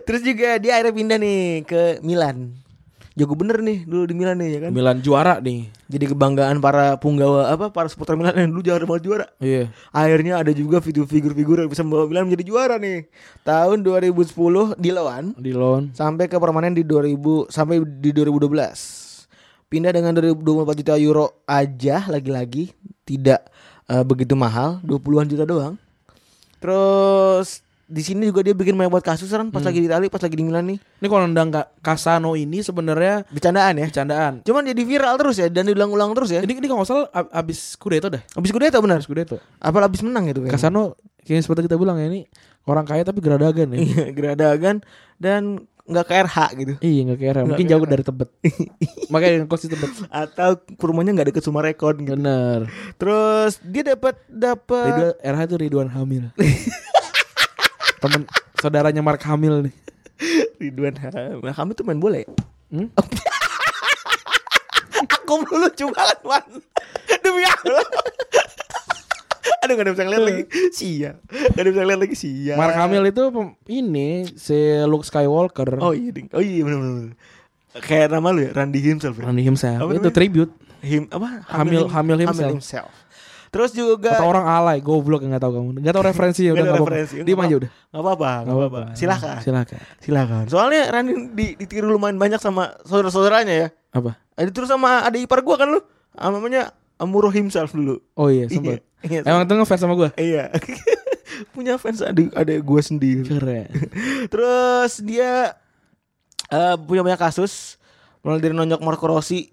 Terus juga dia akhirnya pindah nih ke Milan. Jago bener nih dulu di Milan nih ya kan. Milan juara nih. Jadi kebanggaan para punggawa apa para supporter Milan yang dulu juara banget juara. Iya. Akhirnya ada juga video figur-figur yang bisa membawa Milan menjadi juara nih. Tahun 2010 di lawan Di loan. sampai ke permanen di 2000 sampai di 2012. Pindah dengan 24 juta euro aja lagi-lagi tidak eh, begitu mahal, 20-an juta doang. Terus di sini juga dia bikin banyak buat kasus kan pas lagi di Itali, pas lagi di Milan nih. Ini kalau nendang Casano ini sebenarnya Bercandaan ya. bercandaan. Cuman jadi viral terus ya dan diulang-ulang terus ya. Ini ini kalau nggak salah ab- abis Scudetto dah. Habis Scudetto benar. Abis Scudetto. Apa habis menang gitu kan. Casano kayak seperti kita bilang ya ini orang kaya tapi geradagan ya. Iya, geradagan dan nggak ke RH gitu. Iya nggak kira, mungkin Nggak jauh dari Tebet. Makanya kos di Tebet. Atau rumahnya nggak deket Sumarekon gitu. Bener. Terus dia dapat dapat RH itu Ridwan Hamil. Temen saudaranya Mark Hamil nih. Ridwan Hamil. Nah, kamu tuh main bola ya? Hmm? Aku dulu lucu banget man Demi Allah Aduh gak ada bisa ngeliat lagi Sia Gak ada bisa ngeliat lagi Sia Mark Hamil itu ini si Luke Skywalker. Oh iya ding. Oh iya bener bener Kayak nama lu ya Randy himself ya? Randy himself. Apa itu namanya? tribute. Him, apa? Hamil- Hamil himself. Terus juga Kata orang alay, goblok nggak tahu kamu. Nggak tahu referensi ya Nggak udah apa-apa. referensi. Diam aja udah. Gak apa-apa Gak apa-apa Silakan Silakan. Silakan Soalnya Randy di, ditiru lumayan banyak sama saudara-saudaranya ya Apa? Ada terus sama ada ipar gua kan lu Ah, Namanya Amuro himself dulu Oh iya, sempat. Iya, Emang tuh ngefans sama gue? Iya. Punya fans ada ada gue sendiri. Keren. Terus dia eh, punya banyak kasus mulai dari nonjok Marco Rossi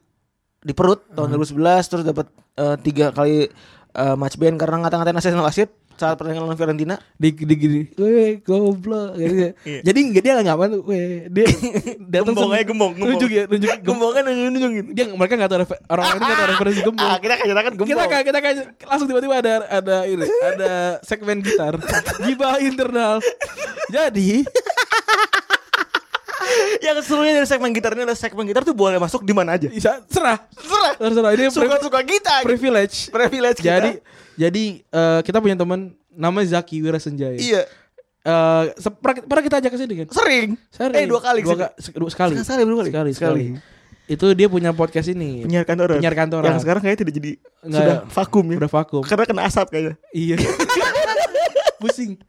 di perut tahun 2011 terus dapat eh, tiga kali eh, match ban karena ngata-ngatain asisten wasit saat pertandingan lawan Fiorentina. di di gini, weh goblok gitu. Iya. Jadi nggak dia nggak ngapain tuh, weh dia datang Gembong sama- aja, gembong, gembong. Nunjuk ya, nunjuk gembong. Gembongan nunjuk-nunjukin. Dia mereka nggak tahu orang ini nggak tahu referensi gembong. Ah, kita kayak kan gembong. kita kan kita kan langsung tiba-tiba ada ada ini ada segmen gitar gibah internal jadi Yang serunya dari segmen gitar ini adalah segmen gitar tuh boleh masuk di mana aja. bisa serah Serah. serah ini Suka-suka kita. privilege Privilege kita. jadi jadi eh, kita punya teman namanya Zaki Wirasenjaya iya, Eh, se- pernah, kita ajak ke sini kan sering. Sering. Eh dua kali dua, sih. ka- dua- sekali Sekali, dua kali. sekali Sekali. sekali itu dia punya podcast ini penyiar kantoran. Penyiar kantoran. Yang sekarang kayaknya tidak jadi Nggak, sudah vakum ya. udah vakum Karena kena asap kayaknya. iya pusing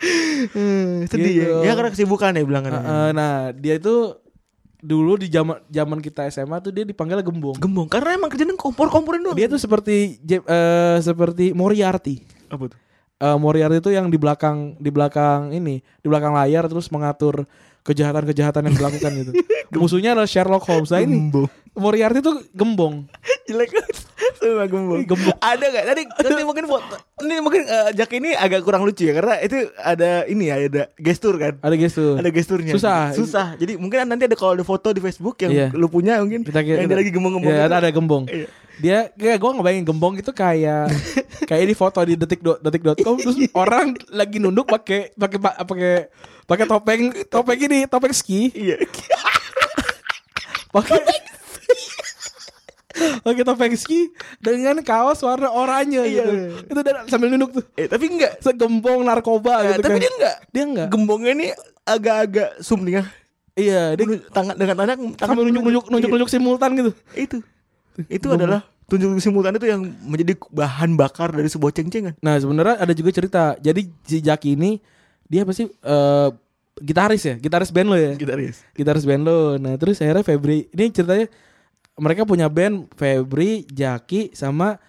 Hmm, sedih Gitu. ya. Ya karena kesibukan ya bilangan. Eh, eh, nah dia itu dulu di zaman zaman kita SMA tuh dia dipanggil gembong Gembong karena emang kerjanya kompor-komporin doang. dia tuh seperti eh, seperti Moriarty apa tuh? Eh, Moriarty itu yang di belakang di belakang ini di belakang layar terus mengatur kejahatan-kejahatan yang dilakukan gitu musuhnya adalah Sherlock Holmes nah ini Gembong. Moriarty tuh gembong Jelek. Sama gembong. Gembong. Ada gak? Tadi nanti mungkin foto. Ini mungkin eh, Jack ini agak kurang lucu ya karena itu ada ini ya ada gestur kan. ada gestur Ada gesturnya. Susah. Susah. Jadi mungkin nanti ada kalau ada foto di Facebook yang Iya. lu punya mungkin kita yang dia lagi gembong-gembong. ya, gitu. ada ada gembong Iya. dia kayak gue ngebayangin gembong itu kayak kayak di foto di detik do- detik.com terus Iya. orang lagi nunduk pakai pakai pa- pakai pakai topeng topeng ini topeng ski Iya. pakai pakai topeng ski dengan kaos warna oranye Iya. gitu. Itu dan sambil nunduk tuh. Eh tapi enggak. Segembong narkoba Nah, gitu tapi kan. dia enggak. Dia enggak. Gembongnya ini agak-agak sum nih ya. Iya, dia tangan dengan tangan tangan nunjuk-nunjuk nunjuk-nunjuk simultan gitu. Iya, itu. Itu adalah tunjuk simultan itu yang menjadi bahan bakar dari sebuah ceng-cengan. Nah, sebenarnya ada juga cerita. Jadi si Jaki ini dia apa sih eh, gitaris ya, gitaris band lo ya. Gitaris. Gitaris band lo. Nah, terus akhirnya Febri ini ceritanya mereka punya band Febri, Jaki sama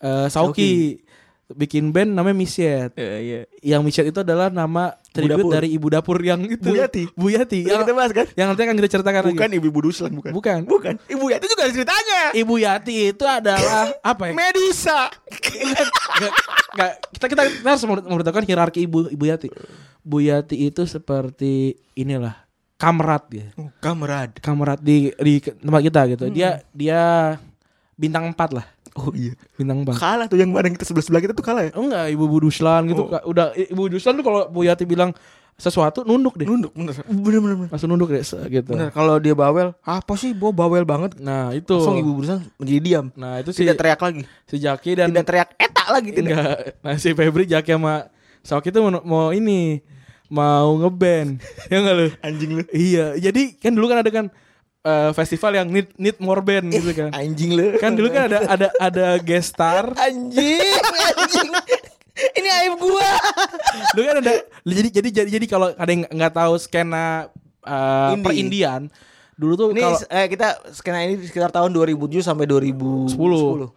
eh, Sauki. Bikin band namanya Misyet. Iya, iya. Yang Misyet itu adalah nama tribute dari ibu dapur yang itu. Bu Yati. Bu Yati. Yang kita bahas kan? Yang nanti akan kita ceritakan Bukan lagi. ibu-ibu Duslan bukan. Bukan. Bukan. Ibu Yati juga ada ceritanya. Ibu Yati itu adalah apa ya? Medusa. Nggak, kita kita kita harus memberitahukan hierarki ibu ibu Yati. Bu Yati itu seperti inilah kamrat ya. Kamerad. Kamrat di di tempat kita gitu. Dia dia bintang 4 lah. Oh iya. Bintang 4. Kalah tuh yang bareng kita sebelah sebelah kita tuh kalah ya. Oh enggak, Ibu Bu Duslan gitu. Oh. Udah Ibu Duslan tuh kalau Bu Yati bilang sesuatu nunduk deh. Nunduk bener. Bener bener bener. Langsung nunduk deh se- gitu. Bener kalau dia bawel, apa sih gua bawel banget. Nah, itu. Langsung ibu Duslan menjadi diam. Nah, itu si Tidak teriak lagi. si Jaki dan Tidak teriak etak lagi tidak. enggak. Nah, si Febri Jaki sama Sauki itu mau, mau ini mau ngeband. ya enggak lu? Anjing lu. Iya, jadi kan dulu kan ada kan eh, festival yang need need more band gitu kan. Anjing lu. Kan dulu kan ada ada ada guest star. anjing, anjing. Ini aib gua. Dulu kan ada jadi jadi jadi jadi kalau ada yang nggak tahu skena eh, Indie. perindian, dulu tuh Ini kalau eh, kita skena ini sekitar tahun 2007 sampai 2010. 10.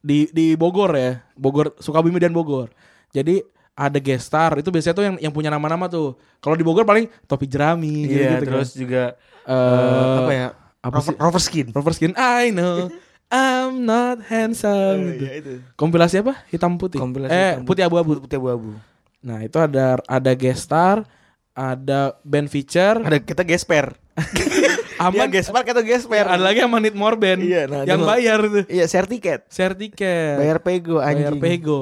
di di Bogor ya, Bogor Sukabumi dan Bogor. Jadi ada guest star itu biasanya tuh yang yang punya nama-nama tuh. Kalau di Bogor paling topi jerami gitu, Iya, gitu terus juga kan. eh, Eh, apa ya? apa Rover, sih? rover skin. Rover skin I know I'm not handsome gitu. iya, itu. Kompilasi apa? Hitam putih. Kompilasi eh, hitam putih abu-abu. Putih abu-abu. Nah, itu ada ada guest star, ada band feature, Ada kita gesper. aman Dia gesper kata gesper. ada lagi yang Manit More Band Iya, nah, yang bayar tuh. Iya, share tiket. Share tiket. Bayar pego Bayar anjing. pego.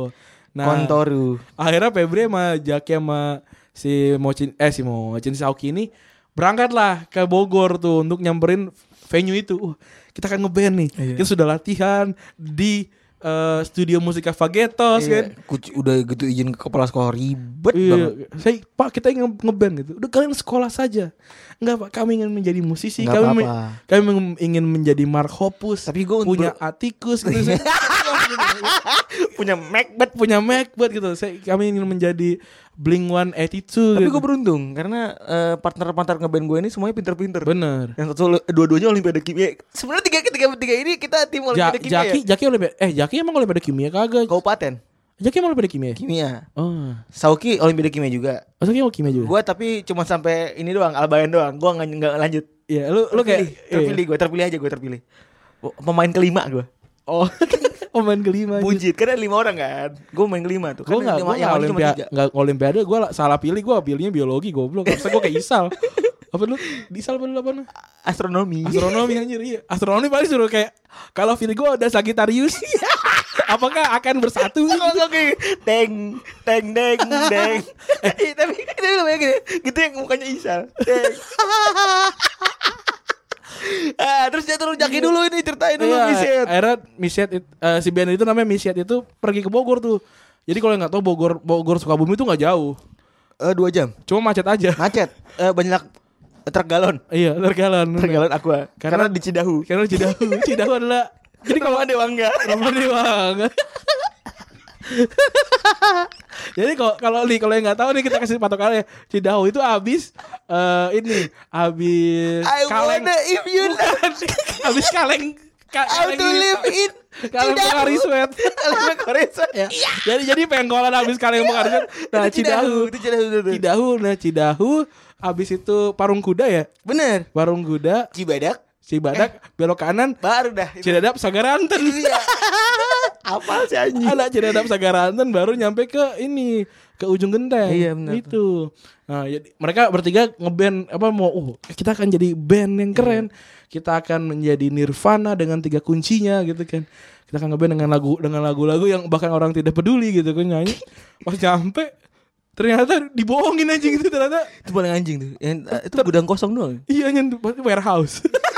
Nah, Kontoru. akhirnya Febri sama Jaki sama si Mocin eh si Mocin Sauki ini berangkat lah ke Bogor tuh untuk nyamperin venue itu. Uh, kita akan ngeband nih. Iya. Kita sudah latihan di eh, studio musika Fagetos kan. Iya, kuc- udah gitu izin ke kepala sekolah ribet Iya, banget. saya Pak kita ingin ngeband gitu. Udah kalian sekolah saja. Enggak Pak, kami ingin menjadi musisi. Nggak kami men- apa-apa. kami meng- ingin menjadi Mark Hoppus. Tapi gua punya Atticus gitu. Punya Macbeth. punya Macbeth gitu. Saya kami ingin menjadi Blink 182 Tapi gitu. gue beruntung karena eh, partner-partner ngeband gue ini semuanya pinter-pinter. Bener. Yang satu dua-duanya olimpiade kimia. Sebenarnya tiga tiga tiga ini kita tim Ja, olimpiade kimia. Jaki, ya? Jaki olimpiade, eh Jaki emang olimpiade kimia kagak? Kabupaten Jaki emang olimpiade kimia? kimia. Oh, Sauki olimpiade kimia juga. oh Jaki mau kimia juga? Gue tapi cuma sampai ini doang, albayan doang. Gue nggak nggak lanjut. Iya, lu lu kayak Terpilih, terpilih gue, terpilih aja gue terpilih. Pemain kelima gue. Oh, pemain kelima. aja. Bujit, kan ada lima orang kan. Gue main kelima tuh. Gue Kan nggak, gue nggak olimpiade, nggak olimpiade. Gue salah pilih, gue pilihnya biologi goblok. Harusnya gue kayak Isal. apa lu? Di Isal apa lu apa? Astronomi. Astronomi anjir iya. Astronomi paling suruh kayak kalau Virgo ada Sagittarius. apakah akan bersatu? Oke, teng, teng, deng, deng. Eh, tapi tapi lu bayangin ya, gitu yang mukanya Isal. Teng. ah, terus dia turun jaki dulu ini ceritain dulu Iya, Miset. akhirnya Misyet it- eh, si band itu namanya Misyet itu pergi ke Bogor tuh. Jadi kalau nggak tahu Bogor Bogor Sukabumi itu nggak jauh. Eh, dua jam. Cuma macet aja. Macet. Eh, banyak truk galon. iya, tergalan. Truk galon aqua. Karena- Karena, di Cidahu. Karena Cidahu, Cidahu adalah Jadi kalau ada Wangga. Rama Dewa. Jadi kalau kalau nih kalau yang nggak tahu nih kita kasih patokannya Cidahu itu habis eh, ini habis I kaleng if you habis kaleng ka- how to live in kaleng. Pokari Sweat. Kaleng Korea. ya. Jadi jadi pengkolan habis kaleng Pokari Sweat. Nah, Itu Cidahu, Cidahu. itu Cidahu itu. Cidahu, nah Cidahu habis itu Parung Kuda ya. Bener. Parung Kuda, Cibadak Cibadak belok kanan, baru dah. Cidadap Sagaranten. Iya. Apa sih anjing? Ada Cidadap Sagaranten baru nyampe ke ini ke ujung genteng. Iya, benar. Itu. Nah, jadi mereka bertiga ngeband apa mau oh, kita akan jadi band yang keren. Kita akan menjadi Nirvana dengan tiga kuncinya gitu kan. Kita akan ngeband dengan lagu dengan lagu-lagu yang bahkan orang tidak peduli gitu kan nyanyi. Pas nyampe ternyata dibohongin anjing itu ternyata Itu paling anjing tuh. Yang, eh, itu gudang kosong doang. iya nyen warehouse.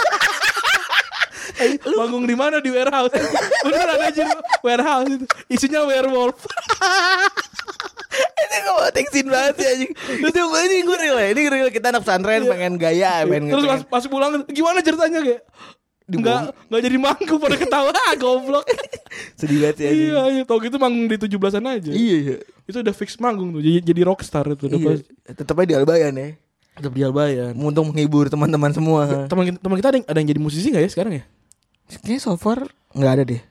Manggung di mana di warehouse? Beneran aja warehouse itu. Isinya werewolf. Ini gue teksin banget sih anjing. Terus gue ini gue real ya. Ini real kita anak pesantren pengen gaya, pengen Terus pas, pengen- pas pulang gimana ceritanya kayak? Enggak enggak jadi manggung pada ketawa ah, goblok. sedih banget sih anjing. iya, iya. Tau gitu manggung di 17-an aja. Iya, iya. Itu udah fix manggung tuh. Jadi jadi rockstar itu udah Iya. pas. Tetap aja di Albayan ya. Tetap di Albayan. Untuk menghibur teman-teman semua. Teman kita, teman kita ada yang, ada yang jadi musisi gak ya sekarang ya? Kayaknya so far nggak ada deh.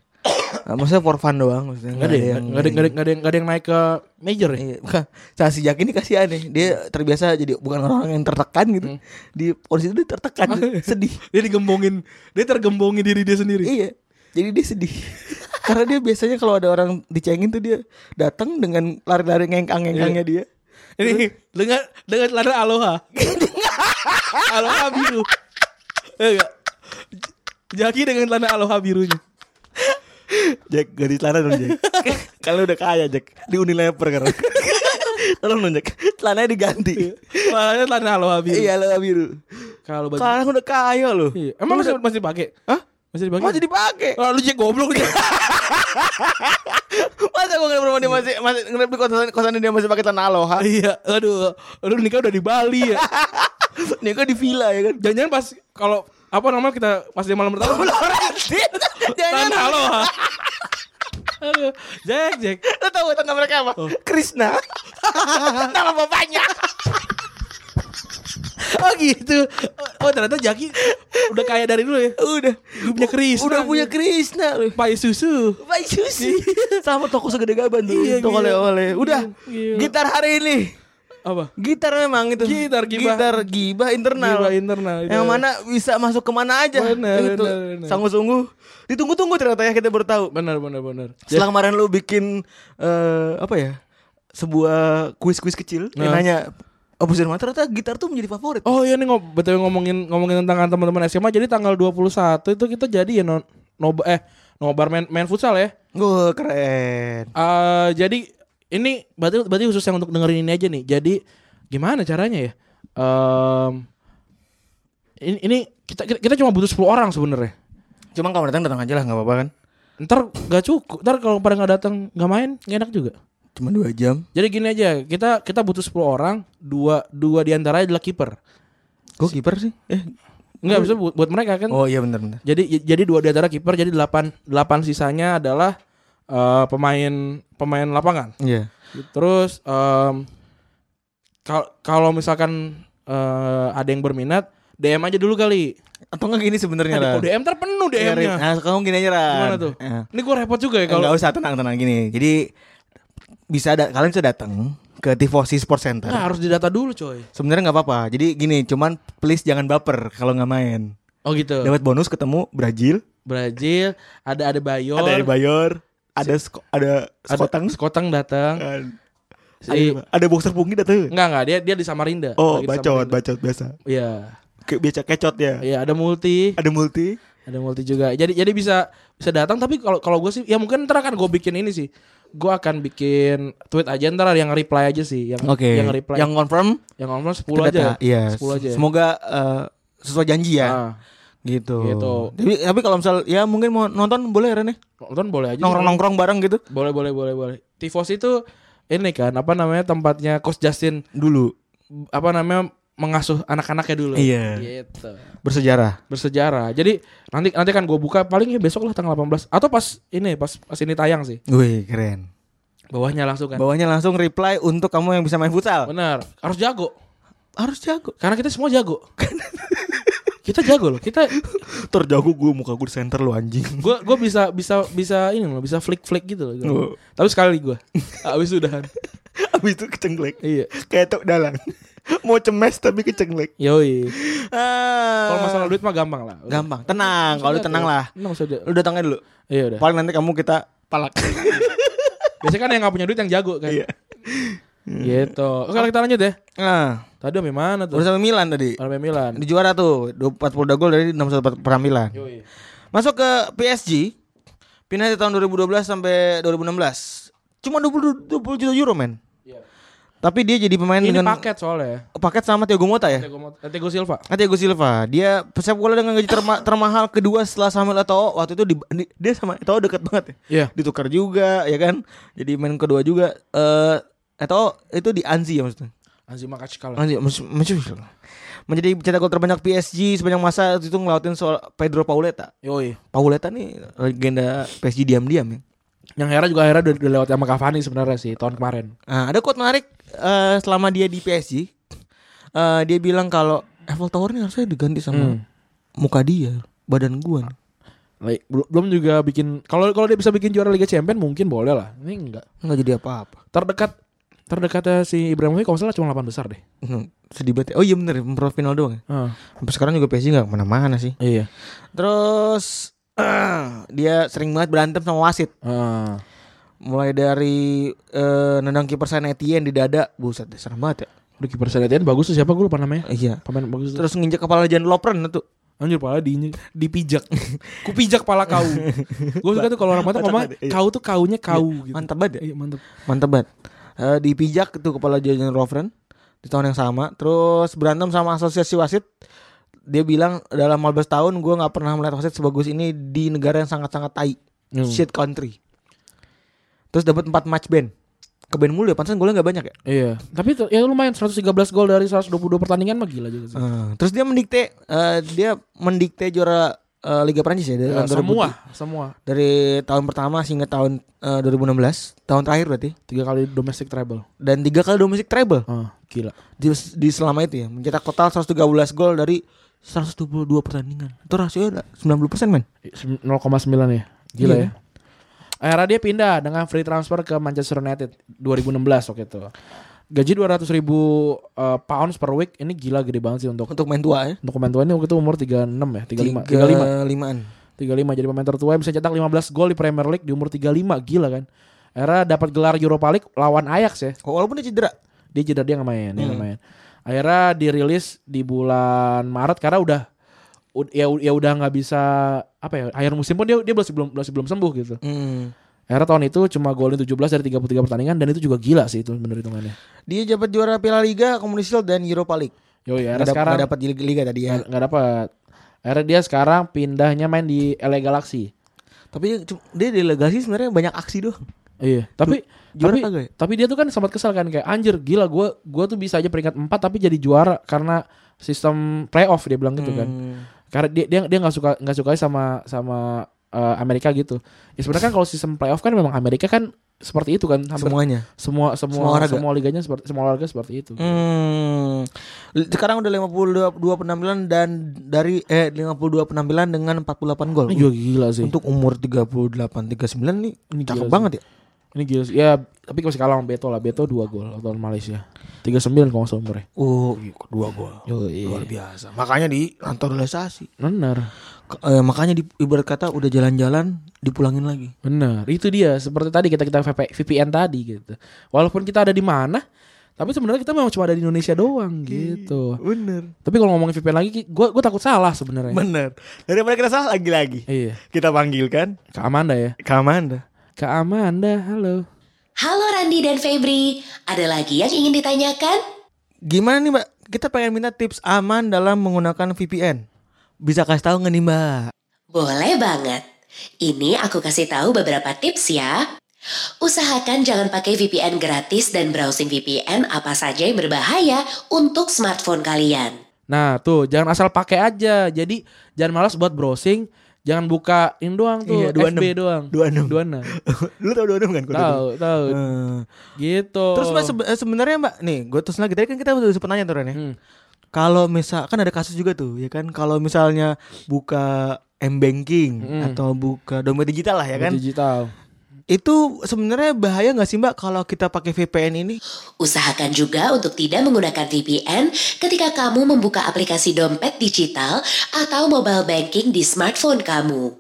Nah, maksudnya for fun doang maksudnya. Enggak ada, ya? Nggak ada, nggak ada, nggak ada, yang- nggak ada yang naik ke major ya? Iya, bukan. Nah, si Jaki ini kasihan nih. Dia terbiasa jadi bukan orang yang tertekan gitu. Di posisi itu dia tertekan, sedih. Dia digembongin, dia tergembongi diri dia sendiri. Iya. Jadi dia sedih. Karena dia biasanya kalau ada orang dicengin tuh dia datang dengan lari-lari ngengkang-ngengkangnya dia. Ini dengan dengan celana aloha. aloha biru. Enggak. Jaki dengan celana aloha birunya. Jack ganti celana dong Jack. Kalau udah kaya Jack di Unilever kan. Tolong dong Jack. Celananya diganti. Celananya celana aloha biru. Iya lo biru. Kalau baju. Sekarang udah kaya loh. Iya. Emang masih masih pakai? Hah? Masih dipakai? Masih dipakai. Oh, lu Jack goblok Jack. Masa gue ngeliat dia masih masih ngeliat di kosan kosan dia masih pakai celana aloha. iya, aduh. Aduh nikah udah di Bali ya. Nih kan di villa ya kan. Jangan-jangan pas kalau apa namanya kita pas di malam pertama Jangan celana aloha. Aduh, Jack, Jack. Lo tau tangga mereka apa? Krishna Nama bapaknya Oh gitu. Oh ternyata Jaki udah kaya dari dulu ya. Udah Hidupnya Krishna. Udah punya Krishna Pai susu. Baik susi Sama toko segede gaban tuh Iya, Toko oleh-oleh Udah Gila. Gitar hari ini Apa? Gitar memang itu Gitar, gibah. Gitar gibah internal Gibah internal, itu. Yang mana bisa masuk ke mana aja Benar, Itu benar, benar. Sungguh-sungguh Ditunggu-tunggu ternyata ya kita baru tahu Benar benar benar. Setelah kemarin lu bikin eh, Apa ya Sebuah kuis-kuis kecil Yang Nah. nanya Opposite mana ternyata gitar tuh menjadi favorit Oh iya nih ngob betul ngomongin ngomongin tentang teman-teman SMA jadi tanggal 21 itu kita jadi ya no, noba eh nobar main, main futsal ya. Gue keren Eh jadi ini berarti berarti khusus yang untuk dengerin ini aja nih. Jadi gimana caranya ya? Em, ini, ini kita, kita kita cuma butuh 10 orang sebenarnya. Cuma kalau datang datang aja lah nggak apa-apa kan Ntar gak cukup. Ntar kalau pada nggak datang nggak main nggak enak juga. Cuma dua jam Jadi gini aja, kita kita butuh 10 orang, dua dua di antaranya adalah kiper. Gue kiper sih Eh Enggak bisa buat, buat mereka kan. Oh iya benar-benar Jadi jadi dua di antara kiper jadi delapan delapan sisanya adalah eh, pemain pemain lapangan. Iya Terus em, kal- kalau misalkan eh, ada yang berminat DM aja dulu kali. Atau nggak gini sebenarnya Nah, lah DM ntar penuh DM-nya. Nah kamu gini aja lah Gimana tuh? Ini gue repot juga ya Kalau kalau nggak usah tenang-tenang gini Jadi bisa ada kalian bisa datang ke Tifosi Sport Center. Nggak, harus didata dulu coy. Sebenarnya nggak apa-apa. Jadi gini, cuman please jangan baper kalau nggak main. Oh gitu. Dapat bonus ketemu Brazil, Brazil, ada ada Bayor, ada Bayor, ada sko- ada ada Skotang, Skotang datang. ada, Si, ada boxer punggi datang. enggak enggak dia dia di Samarinda. Oh, Lagi di bacot, Samarinda. bacot biasa. Iya. Kayak biasa kecot ya. Iya, ada multi. Ada multi. Ada multi juga. Jadi jadi bisa bisa datang tapi kalau kalau gue sih ya mungkin ntar akan gue bikin ini sih. Gue akan bikin tweet aja ntar yang reply aja sih yang Oke. yang reply Yang confirm yang ngomong 10 itu aja. Iya. 10 aja. Semoga eh, sesuai janji ya. Ah, Gitu. Gitu. Tapi tapi kalau misal ya mungkin mau nonton boleh Ren ya? nonton boleh aja. Nongkrong-nongkrong bareng gitu Boleh boleh boleh boleh. Tivos itu ini kan apa namanya tempatnya Coach Justin dulu. apa namanya mengasuh anak-anaknya dulu. Iya. Gitu. Bersejarah. Bersejarah. Jadi nanti nanti kan gue buka paling ya besok lah tanggal 18 atau pas ini pas pas ini tayang sih. Wih, keren. Bawahnya langsung kan. Bawahnya langsung reply untuk kamu yang bisa main futsal. Benar. Harus jago. Harus jago. Karena kita semua jago. kita jago loh. Kita Terjago gue muka gue di center lo anjing. gue gue bisa bisa bisa ini loh, bisa flick flick gitu loh. Oh. Tapi sekali gue. Habis udahan. Abis itu kecenglek. Iya. Kayak tok dalang. Mau cemes tapi kecenglek. Yoi. Ah. Kalau masalah duit mah gampang lah. Udah. gampang. Tenang, kalau tenang lah. Tenang saja. Lu datangnya dulu. Iya udah. Paling nanti kamu kita palak. Biasanya kan yang gak punya duit yang jago kan. Iya. Gitu. Oke kita lanjut ya. Nah, Tadi sampai mana tuh? udah sampai Milan tadi. Sampai Milan. Di juara tuh 40 gol dari 61 penampilan. Yoi. Masuk ke PSG. Pindah di tahun 2012 sampai 2016. Cuma 20 20 juta euro, men. Iya. Tapi dia jadi pemain Ini dengan paket soalnya. paket sama Thiago Motta ya. Thiago, Mot- eh, Thiago Silva. Thiago Silva, dia pesepak bola dengan gaji terma- termahal kedua setelah Samuel Eto'o waktu itu di, di- dia sama Eto'o deket banget ya. Iya. Ditukar juga ya kan. Jadi main kedua juga eh Eto'o itu di Anzi ya maksudnya. Anzi Makachkala. Anzi maksud- maksud- menjadi pencetak gol terbanyak PSG sepanjang masa itu ngelawatin soal Pedro Pauleta. Yoi. Pauleta nih legenda PSG diam-diam ya. Yang Hera juga Hera udah, udah lewat sama Cavani sebenarnya sih tahun kemarin. Nah, ada quote menarik eh, selama dia di PSG. Eh, dia bilang kalau Eiffel Tower ini harusnya diganti sama Hmm. muka dia, badan gua. nih. Belum juga bikin kalau kalau dia bisa bikin juara Liga Champion mungkin boleh lah. Ini enggak. Nggak jadi apa-apa. Terdekat terdekatnya si Ibrahimovic kalau salah cuma 8 besar deh. Hmm, sedih banget. Oh iya bener, memperoleh final doang. ya. Sampai sekarang juga PSG nggak ke mana-mana sih. iya. Terus dia sering banget berantem sama wasit. Ah. Mulai dari eh, nendang kiper Saint Etienne di dada, buset deh, serem banget ya. Udah kiper Senetian bagus tuh siapa gue lupa namanya. Iya. Pemain bagus tuh. Terus nginjek kepala Jan Lopren itu. Anjir pala di dipijak. Ku pijak pala kau. Gue suka tuh kalau orang Batak ngomong Iya. kau tuh kaunya kau gitu. Mantap banget ya. Iya, mantap. Mantap banget. Eh, dipijak itu kepala Jan Lopren di tahun yang sama. Terus berantem sama asosiasi wasit. Dia bilang dalam 15 tahun gue nggak pernah melihat wasit sebagus ini di negara yang sangat-sangat tai. Hmm. Shit country. Terus dapat 4 match ban. Ke ban mulu ya, pantesan golnya nggak banyak ya. Iya, tapi ya lumayan 113 gol dari 122 pertandingan mah gila juga sih. Eh, terus dia mendikte eh, dia mendikte juara eh, Liga Prancis ya dari Ya, tahun 2000 semua, semua. dari tahun pertama hingga tahun eh, 2016 tahun terakhir berarti Tiga kali domestic treble. dan tiga kali domestic treble Ah, gila. di, di selama itu ya mencetak total 113 gol dari 122 pertandingan itu udah 90% men 0,9 ya. Gila Iya. ya. Akhirnya dia pindah dengan free transfer ke Manchester United 2016 waktu itu. Gaji 200 ribu uh, pounds per week ini gila gede banget sih untuk untuk main tua ya untuk pemain tua ini waktu itu umur 36 ya, 35, 35. limaan 35 jadi pemain tertua yang bisa cetak 15 gol di Premier League di umur 35 gila kan. Akhirnya dapat gelar Europa League lawan Ajax ya. walaupun dia cedera Dia jeda dia nggak main, dia nggak main. Akhirnya dirilis di bulan Maret karena udah ud- ya ya udah nggak bisa apa ya akhir musim pun dia dia masih belum masih belum sembuh gitu. Hmm. Akhirnya tahun itu cuma golin 17 dari 33 pertandingan dan itu juga gila sih itu bener hitungannya. dia dapat juara Piala Liga Community Shield dan Europa League Yo ya, dap- sekarang nggak dapat di Liga, Liga tadi ya nggak dapat. Akhirnya dia sekarang pindahnya main di LA Galaxy. tapi dia, cum- dia delegasi sebenarnya banyak aksi doang Iya, tapi juara tapi, kagak ya? tapi dia tuh kan sempat kesal kan kayak anjir gila gua gua tuh bisa aja peringkat 4 tapi jadi juara karena sistem playoff dia bilang gitu kan. Hmm. Karena dia dia dia nggak suka nggak suka sama sama eh, Amerika gitu. Ya sebenarnya kan kalau sistem playoff kan memang Amerika kan seperti itu kan hampir semuanya semua semua Semua olahraga. semua liganya seperti semua olahraga seperti itu. Hmm. Sekarang udah 52 penampilan dan dari eh 52 penampilan dengan 48 gol. Ini juga gila sih. Untuk umur 38 39 nih Ini cakep banget ya. Ini gila sih. Ya tapi masih kalah sama Beto lah. Beto 2 gol lawan Malaysia. 39 kalau nggak salah umurnya. Oh, kedua gol. Yo, iya. Luar biasa. Makanya di naturalisasi. Benar. Eh, makanya di ibarat kata udah jalan-jalan dipulangin lagi. Benar, itu dia. Seperti tadi kita kita VP VPN tadi gitu. Walaupun kita ada di mana, tapi sebenarnya kita memang cuma ada di Indonesia doang gitu. Bener. Tapi kalau ngomongin VPN lagi, gue gue takut salah sebenarnya. Bener. Daripada kita salah lagi-lagi. Iya, Kita panggilkan Kak Amanda ya. Kak Amanda. Kak Amanda, halo. Halo Randi dan Febri, ada lagi yang ingin ditanyakan? Gimana nih Mbak? Kita pengen minta tips aman dalam menggunakan VPN. Bisa kasih tahu nggak nih Mbak? Boleh banget. Ini aku kasih tahu beberapa tips ya. Usahakan jangan pakai VPN gratis dan browsing VPN apa saja yang berbahaya untuk smartphone kalian. Nah tuh, jangan asal pakai aja. Jadi jangan malas buat browsing. Jangan buka ini doang tuh, Iya, 26. FB doang. 26. 26. Lu tau dua kan? Tahu, tahu. Eh, Gitu. Terus Mbak eh, sebenarnya Mbak nih, gue terus lagi tadi kan kita udah sempat nanya tuh Ren ya. Hmm. Kalau misal kan ada kasus juga tuh, ya kan kalau misalnya buka m banking Hmm. atau buka dompet digital lah ya kan, Digital. itu sebenarnya bahaya nggak sih Mbak kalau kita pakai VPN ini? Usahakan juga untuk tidak menggunakan VPN ketika kamu membuka aplikasi dompet digital atau mobile banking di smartphone kamu.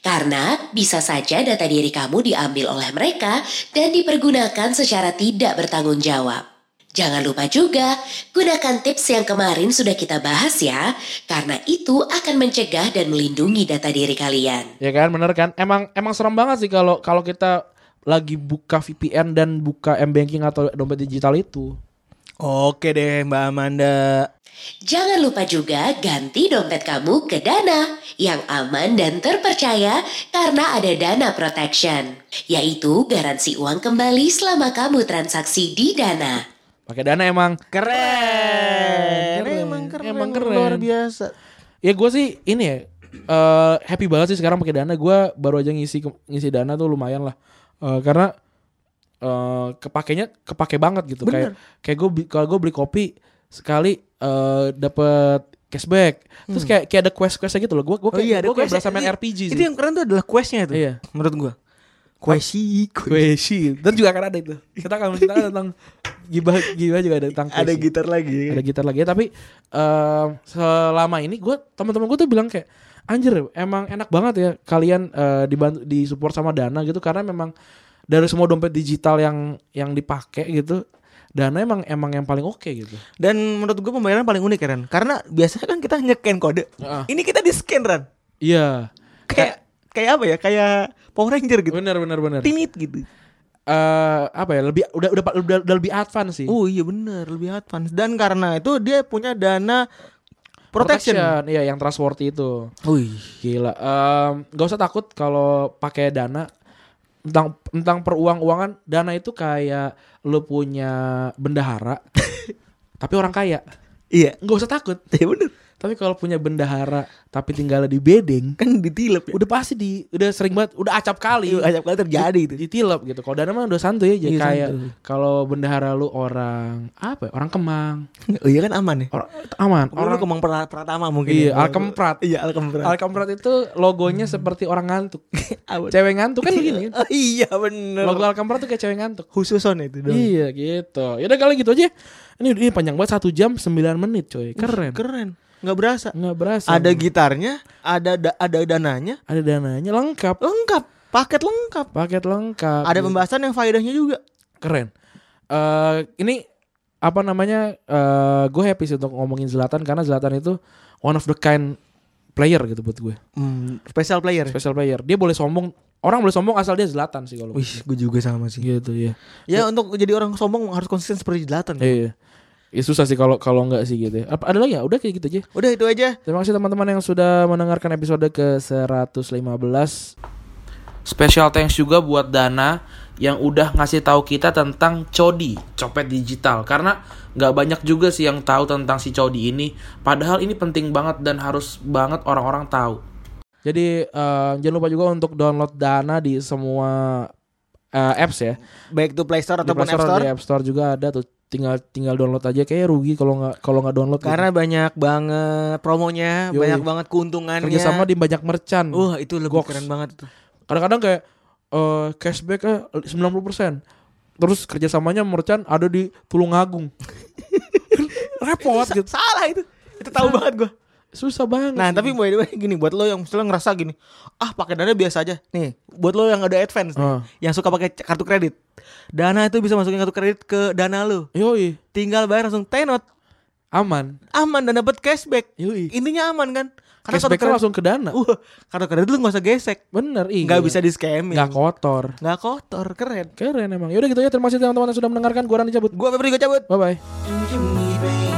Karena bisa saja data diri kamu diambil oleh mereka dan dipergunakan secara tidak bertanggung jawab. Jangan lupa juga gunakan tips yang kemarin sudah kita bahas ya, karena itu akan mencegah dan melindungi data diri kalian. Ya kan, bener kan? Emang emang serem banget sih kalau kalau kita lagi buka VPN dan buka m banking atau dompet digital itu. Oke deh Mbak Amanda. Jangan lupa juga ganti dompet kamu ke Dana yang aman dan terpercaya karena ada Dana Protection, yaitu garansi uang kembali selama kamu transaksi di Dana. Pakai dana emang Keren. Keren. Emang keren. Emang keren. Luar biasa. ya gue sih ini ya eh, happy banget sih sekarang pakai dana gue baru aja ngisi ngisi dana tuh lumayan lah Eh, karena eh kepakainya kepake banget gitu kayak kayak gue kalau gue beli kopi sekali eh dapet cashback terus kayak kayak ada quest questnya gitu loh gue gue Hmm. Oh iya, gue kayak berasa main Ini- RPG Itu sih yang keren tuh adalah questnya itu. Iya. Menurut gua. Questi. Questi dan juga akan ada itu kita akan kita akan tentang gibah gibah juga ada tentang Ada gitar lagi. ada gitar lagi tapi eh, selama ini gue teman-teman gue tuh bilang kayak anjir emang enak banget ya kalian eh, dibantu disupport sama dana gitu karena memang dari semua dompet digital yang yang dipakai gitu dana emang emang yang paling oke gitu Dan menurut gua pembayaran paling unik ya Ran. Karena biasanya kan kita nge-scan kode. Heeh. Ini kita di-scan Ran. iya Kayak kayak apa ya? Kayak Power Ranger gitu. benar benar benar Tinit gitu. Eh, apa ya lebih udah udah udah, udah lebih advance sih Oh iya bener lebih advance dan karena itu dia punya dana protection. iya yang trustworthy itu Wih. Gila, Em, gak usah takut kalau pakai dana tentang tentang peruang-uangan. Dana itu kayak lu punya bendahara, tapi orang kaya. Iya. Gak usah takut. Iya bener. Tapi kalau punya bendahara tapi tinggal di bedeng, Kan ditilep ya. udah pasti di udah sering banget, udah acap kali. Iya, acap kali terjadi itu. Ditilep gitu. Kalau dana mah udah santuy aja Iya, kayak kalau bendahara lu orang apa? ya, Orang Kemang. Oh iya kan aman ya. Orang aman. Orang Orang kemang pra- pratama mungkin. Iya, ya. Alkemprat. Iya, Alkemprat. Alkemprat itu logonya seperti orang ngantuk. Cewek ngantuk kan begini. Oh, iya bener. Logo Alcantara tuh kayak cewek ngantuk. khusus on itu dong. Iya gitu. Ya udah kali gitu aja. Ini ini panjang banget satu jam 9 menit coy. Keren. Keren. Nggak berasa. Nggak berasa. Ada gitarnya, ada da- ada dananya, ada dananya lengkap. lengkap, paket lengkap. Paket lengkap. Ada pembahasan yang faedahnya juga. Keren. Eh ini apa namanya? eh gue happy sih untuk ngomongin Zlatan karena Zlatan itu one of the kind player gitu buat gue. Hmm, special player. Special player. Dia boleh sombong. Orang boleh sombong asal dia Zlatan sih kalau. Wih, gue juga sama sih. Gitu ya. Ya untuk jadi orang sombong harus konsisten seperti Zlatan. Iya. Ya susah sih kalau kalau nggak sih gitu ya. Apa ada lagi ya? Udah kayak gitu aja. Udah itu aja. Terima kasih teman-teman yang sudah mendengarkan episode ke 115. Special thanks juga buat Dana yang udah ngasih tahu kita tentang Codi, copet digital. Karena nggak banyak juga sih yang tahu tentang si Codi ini. Padahal ini penting banget dan harus banget orang-orang tahu. Jadi eh, jangan lupa juga untuk download Dana di semua eh, apps ya. Baik itu Play Store ataupun Play App Store. di App Store juga ada tuh. Tinggal tinggal download aja kayak rugi kalau nggak kalau nggak download. gitu. Karena banyak banget promonya, Yoi. banyak banget keuntungannya. kerjasama di banyak merchant. Wah, itu lebih Goks. keren banget kadang-kadang kayak eh cashbacknya 90% terus kerjasamanya merchant ada di Tulungagung repot gitu Salah itu. Itu tahu banget gua. Susah banget Nah, tapi by the way gini buat lo yang misalnya ngerasa gini, ah pakai dana biasa aja. Nih, buat lo yang ada advance nih, Ah. yang suka pakai kartu kredit. Dana itu bisa masukin kartu kredit ke dana lo. yoi Tinggal bayar langsung tenot. aman Aman dan dapat cashback. yoi Intinya aman kan? Karena kartu cashbacknya kredit, langsung ke dana uh, kartu kredit lu gak usah gesek. bener iya Nggak bisa di scamming. nggak kotor Nggak kotor, keren. keren emang yaudah gitu ya terima kasih teman-teman yang sudah mendengarkan gua Rani cabut Gua Febri gue cabut. bye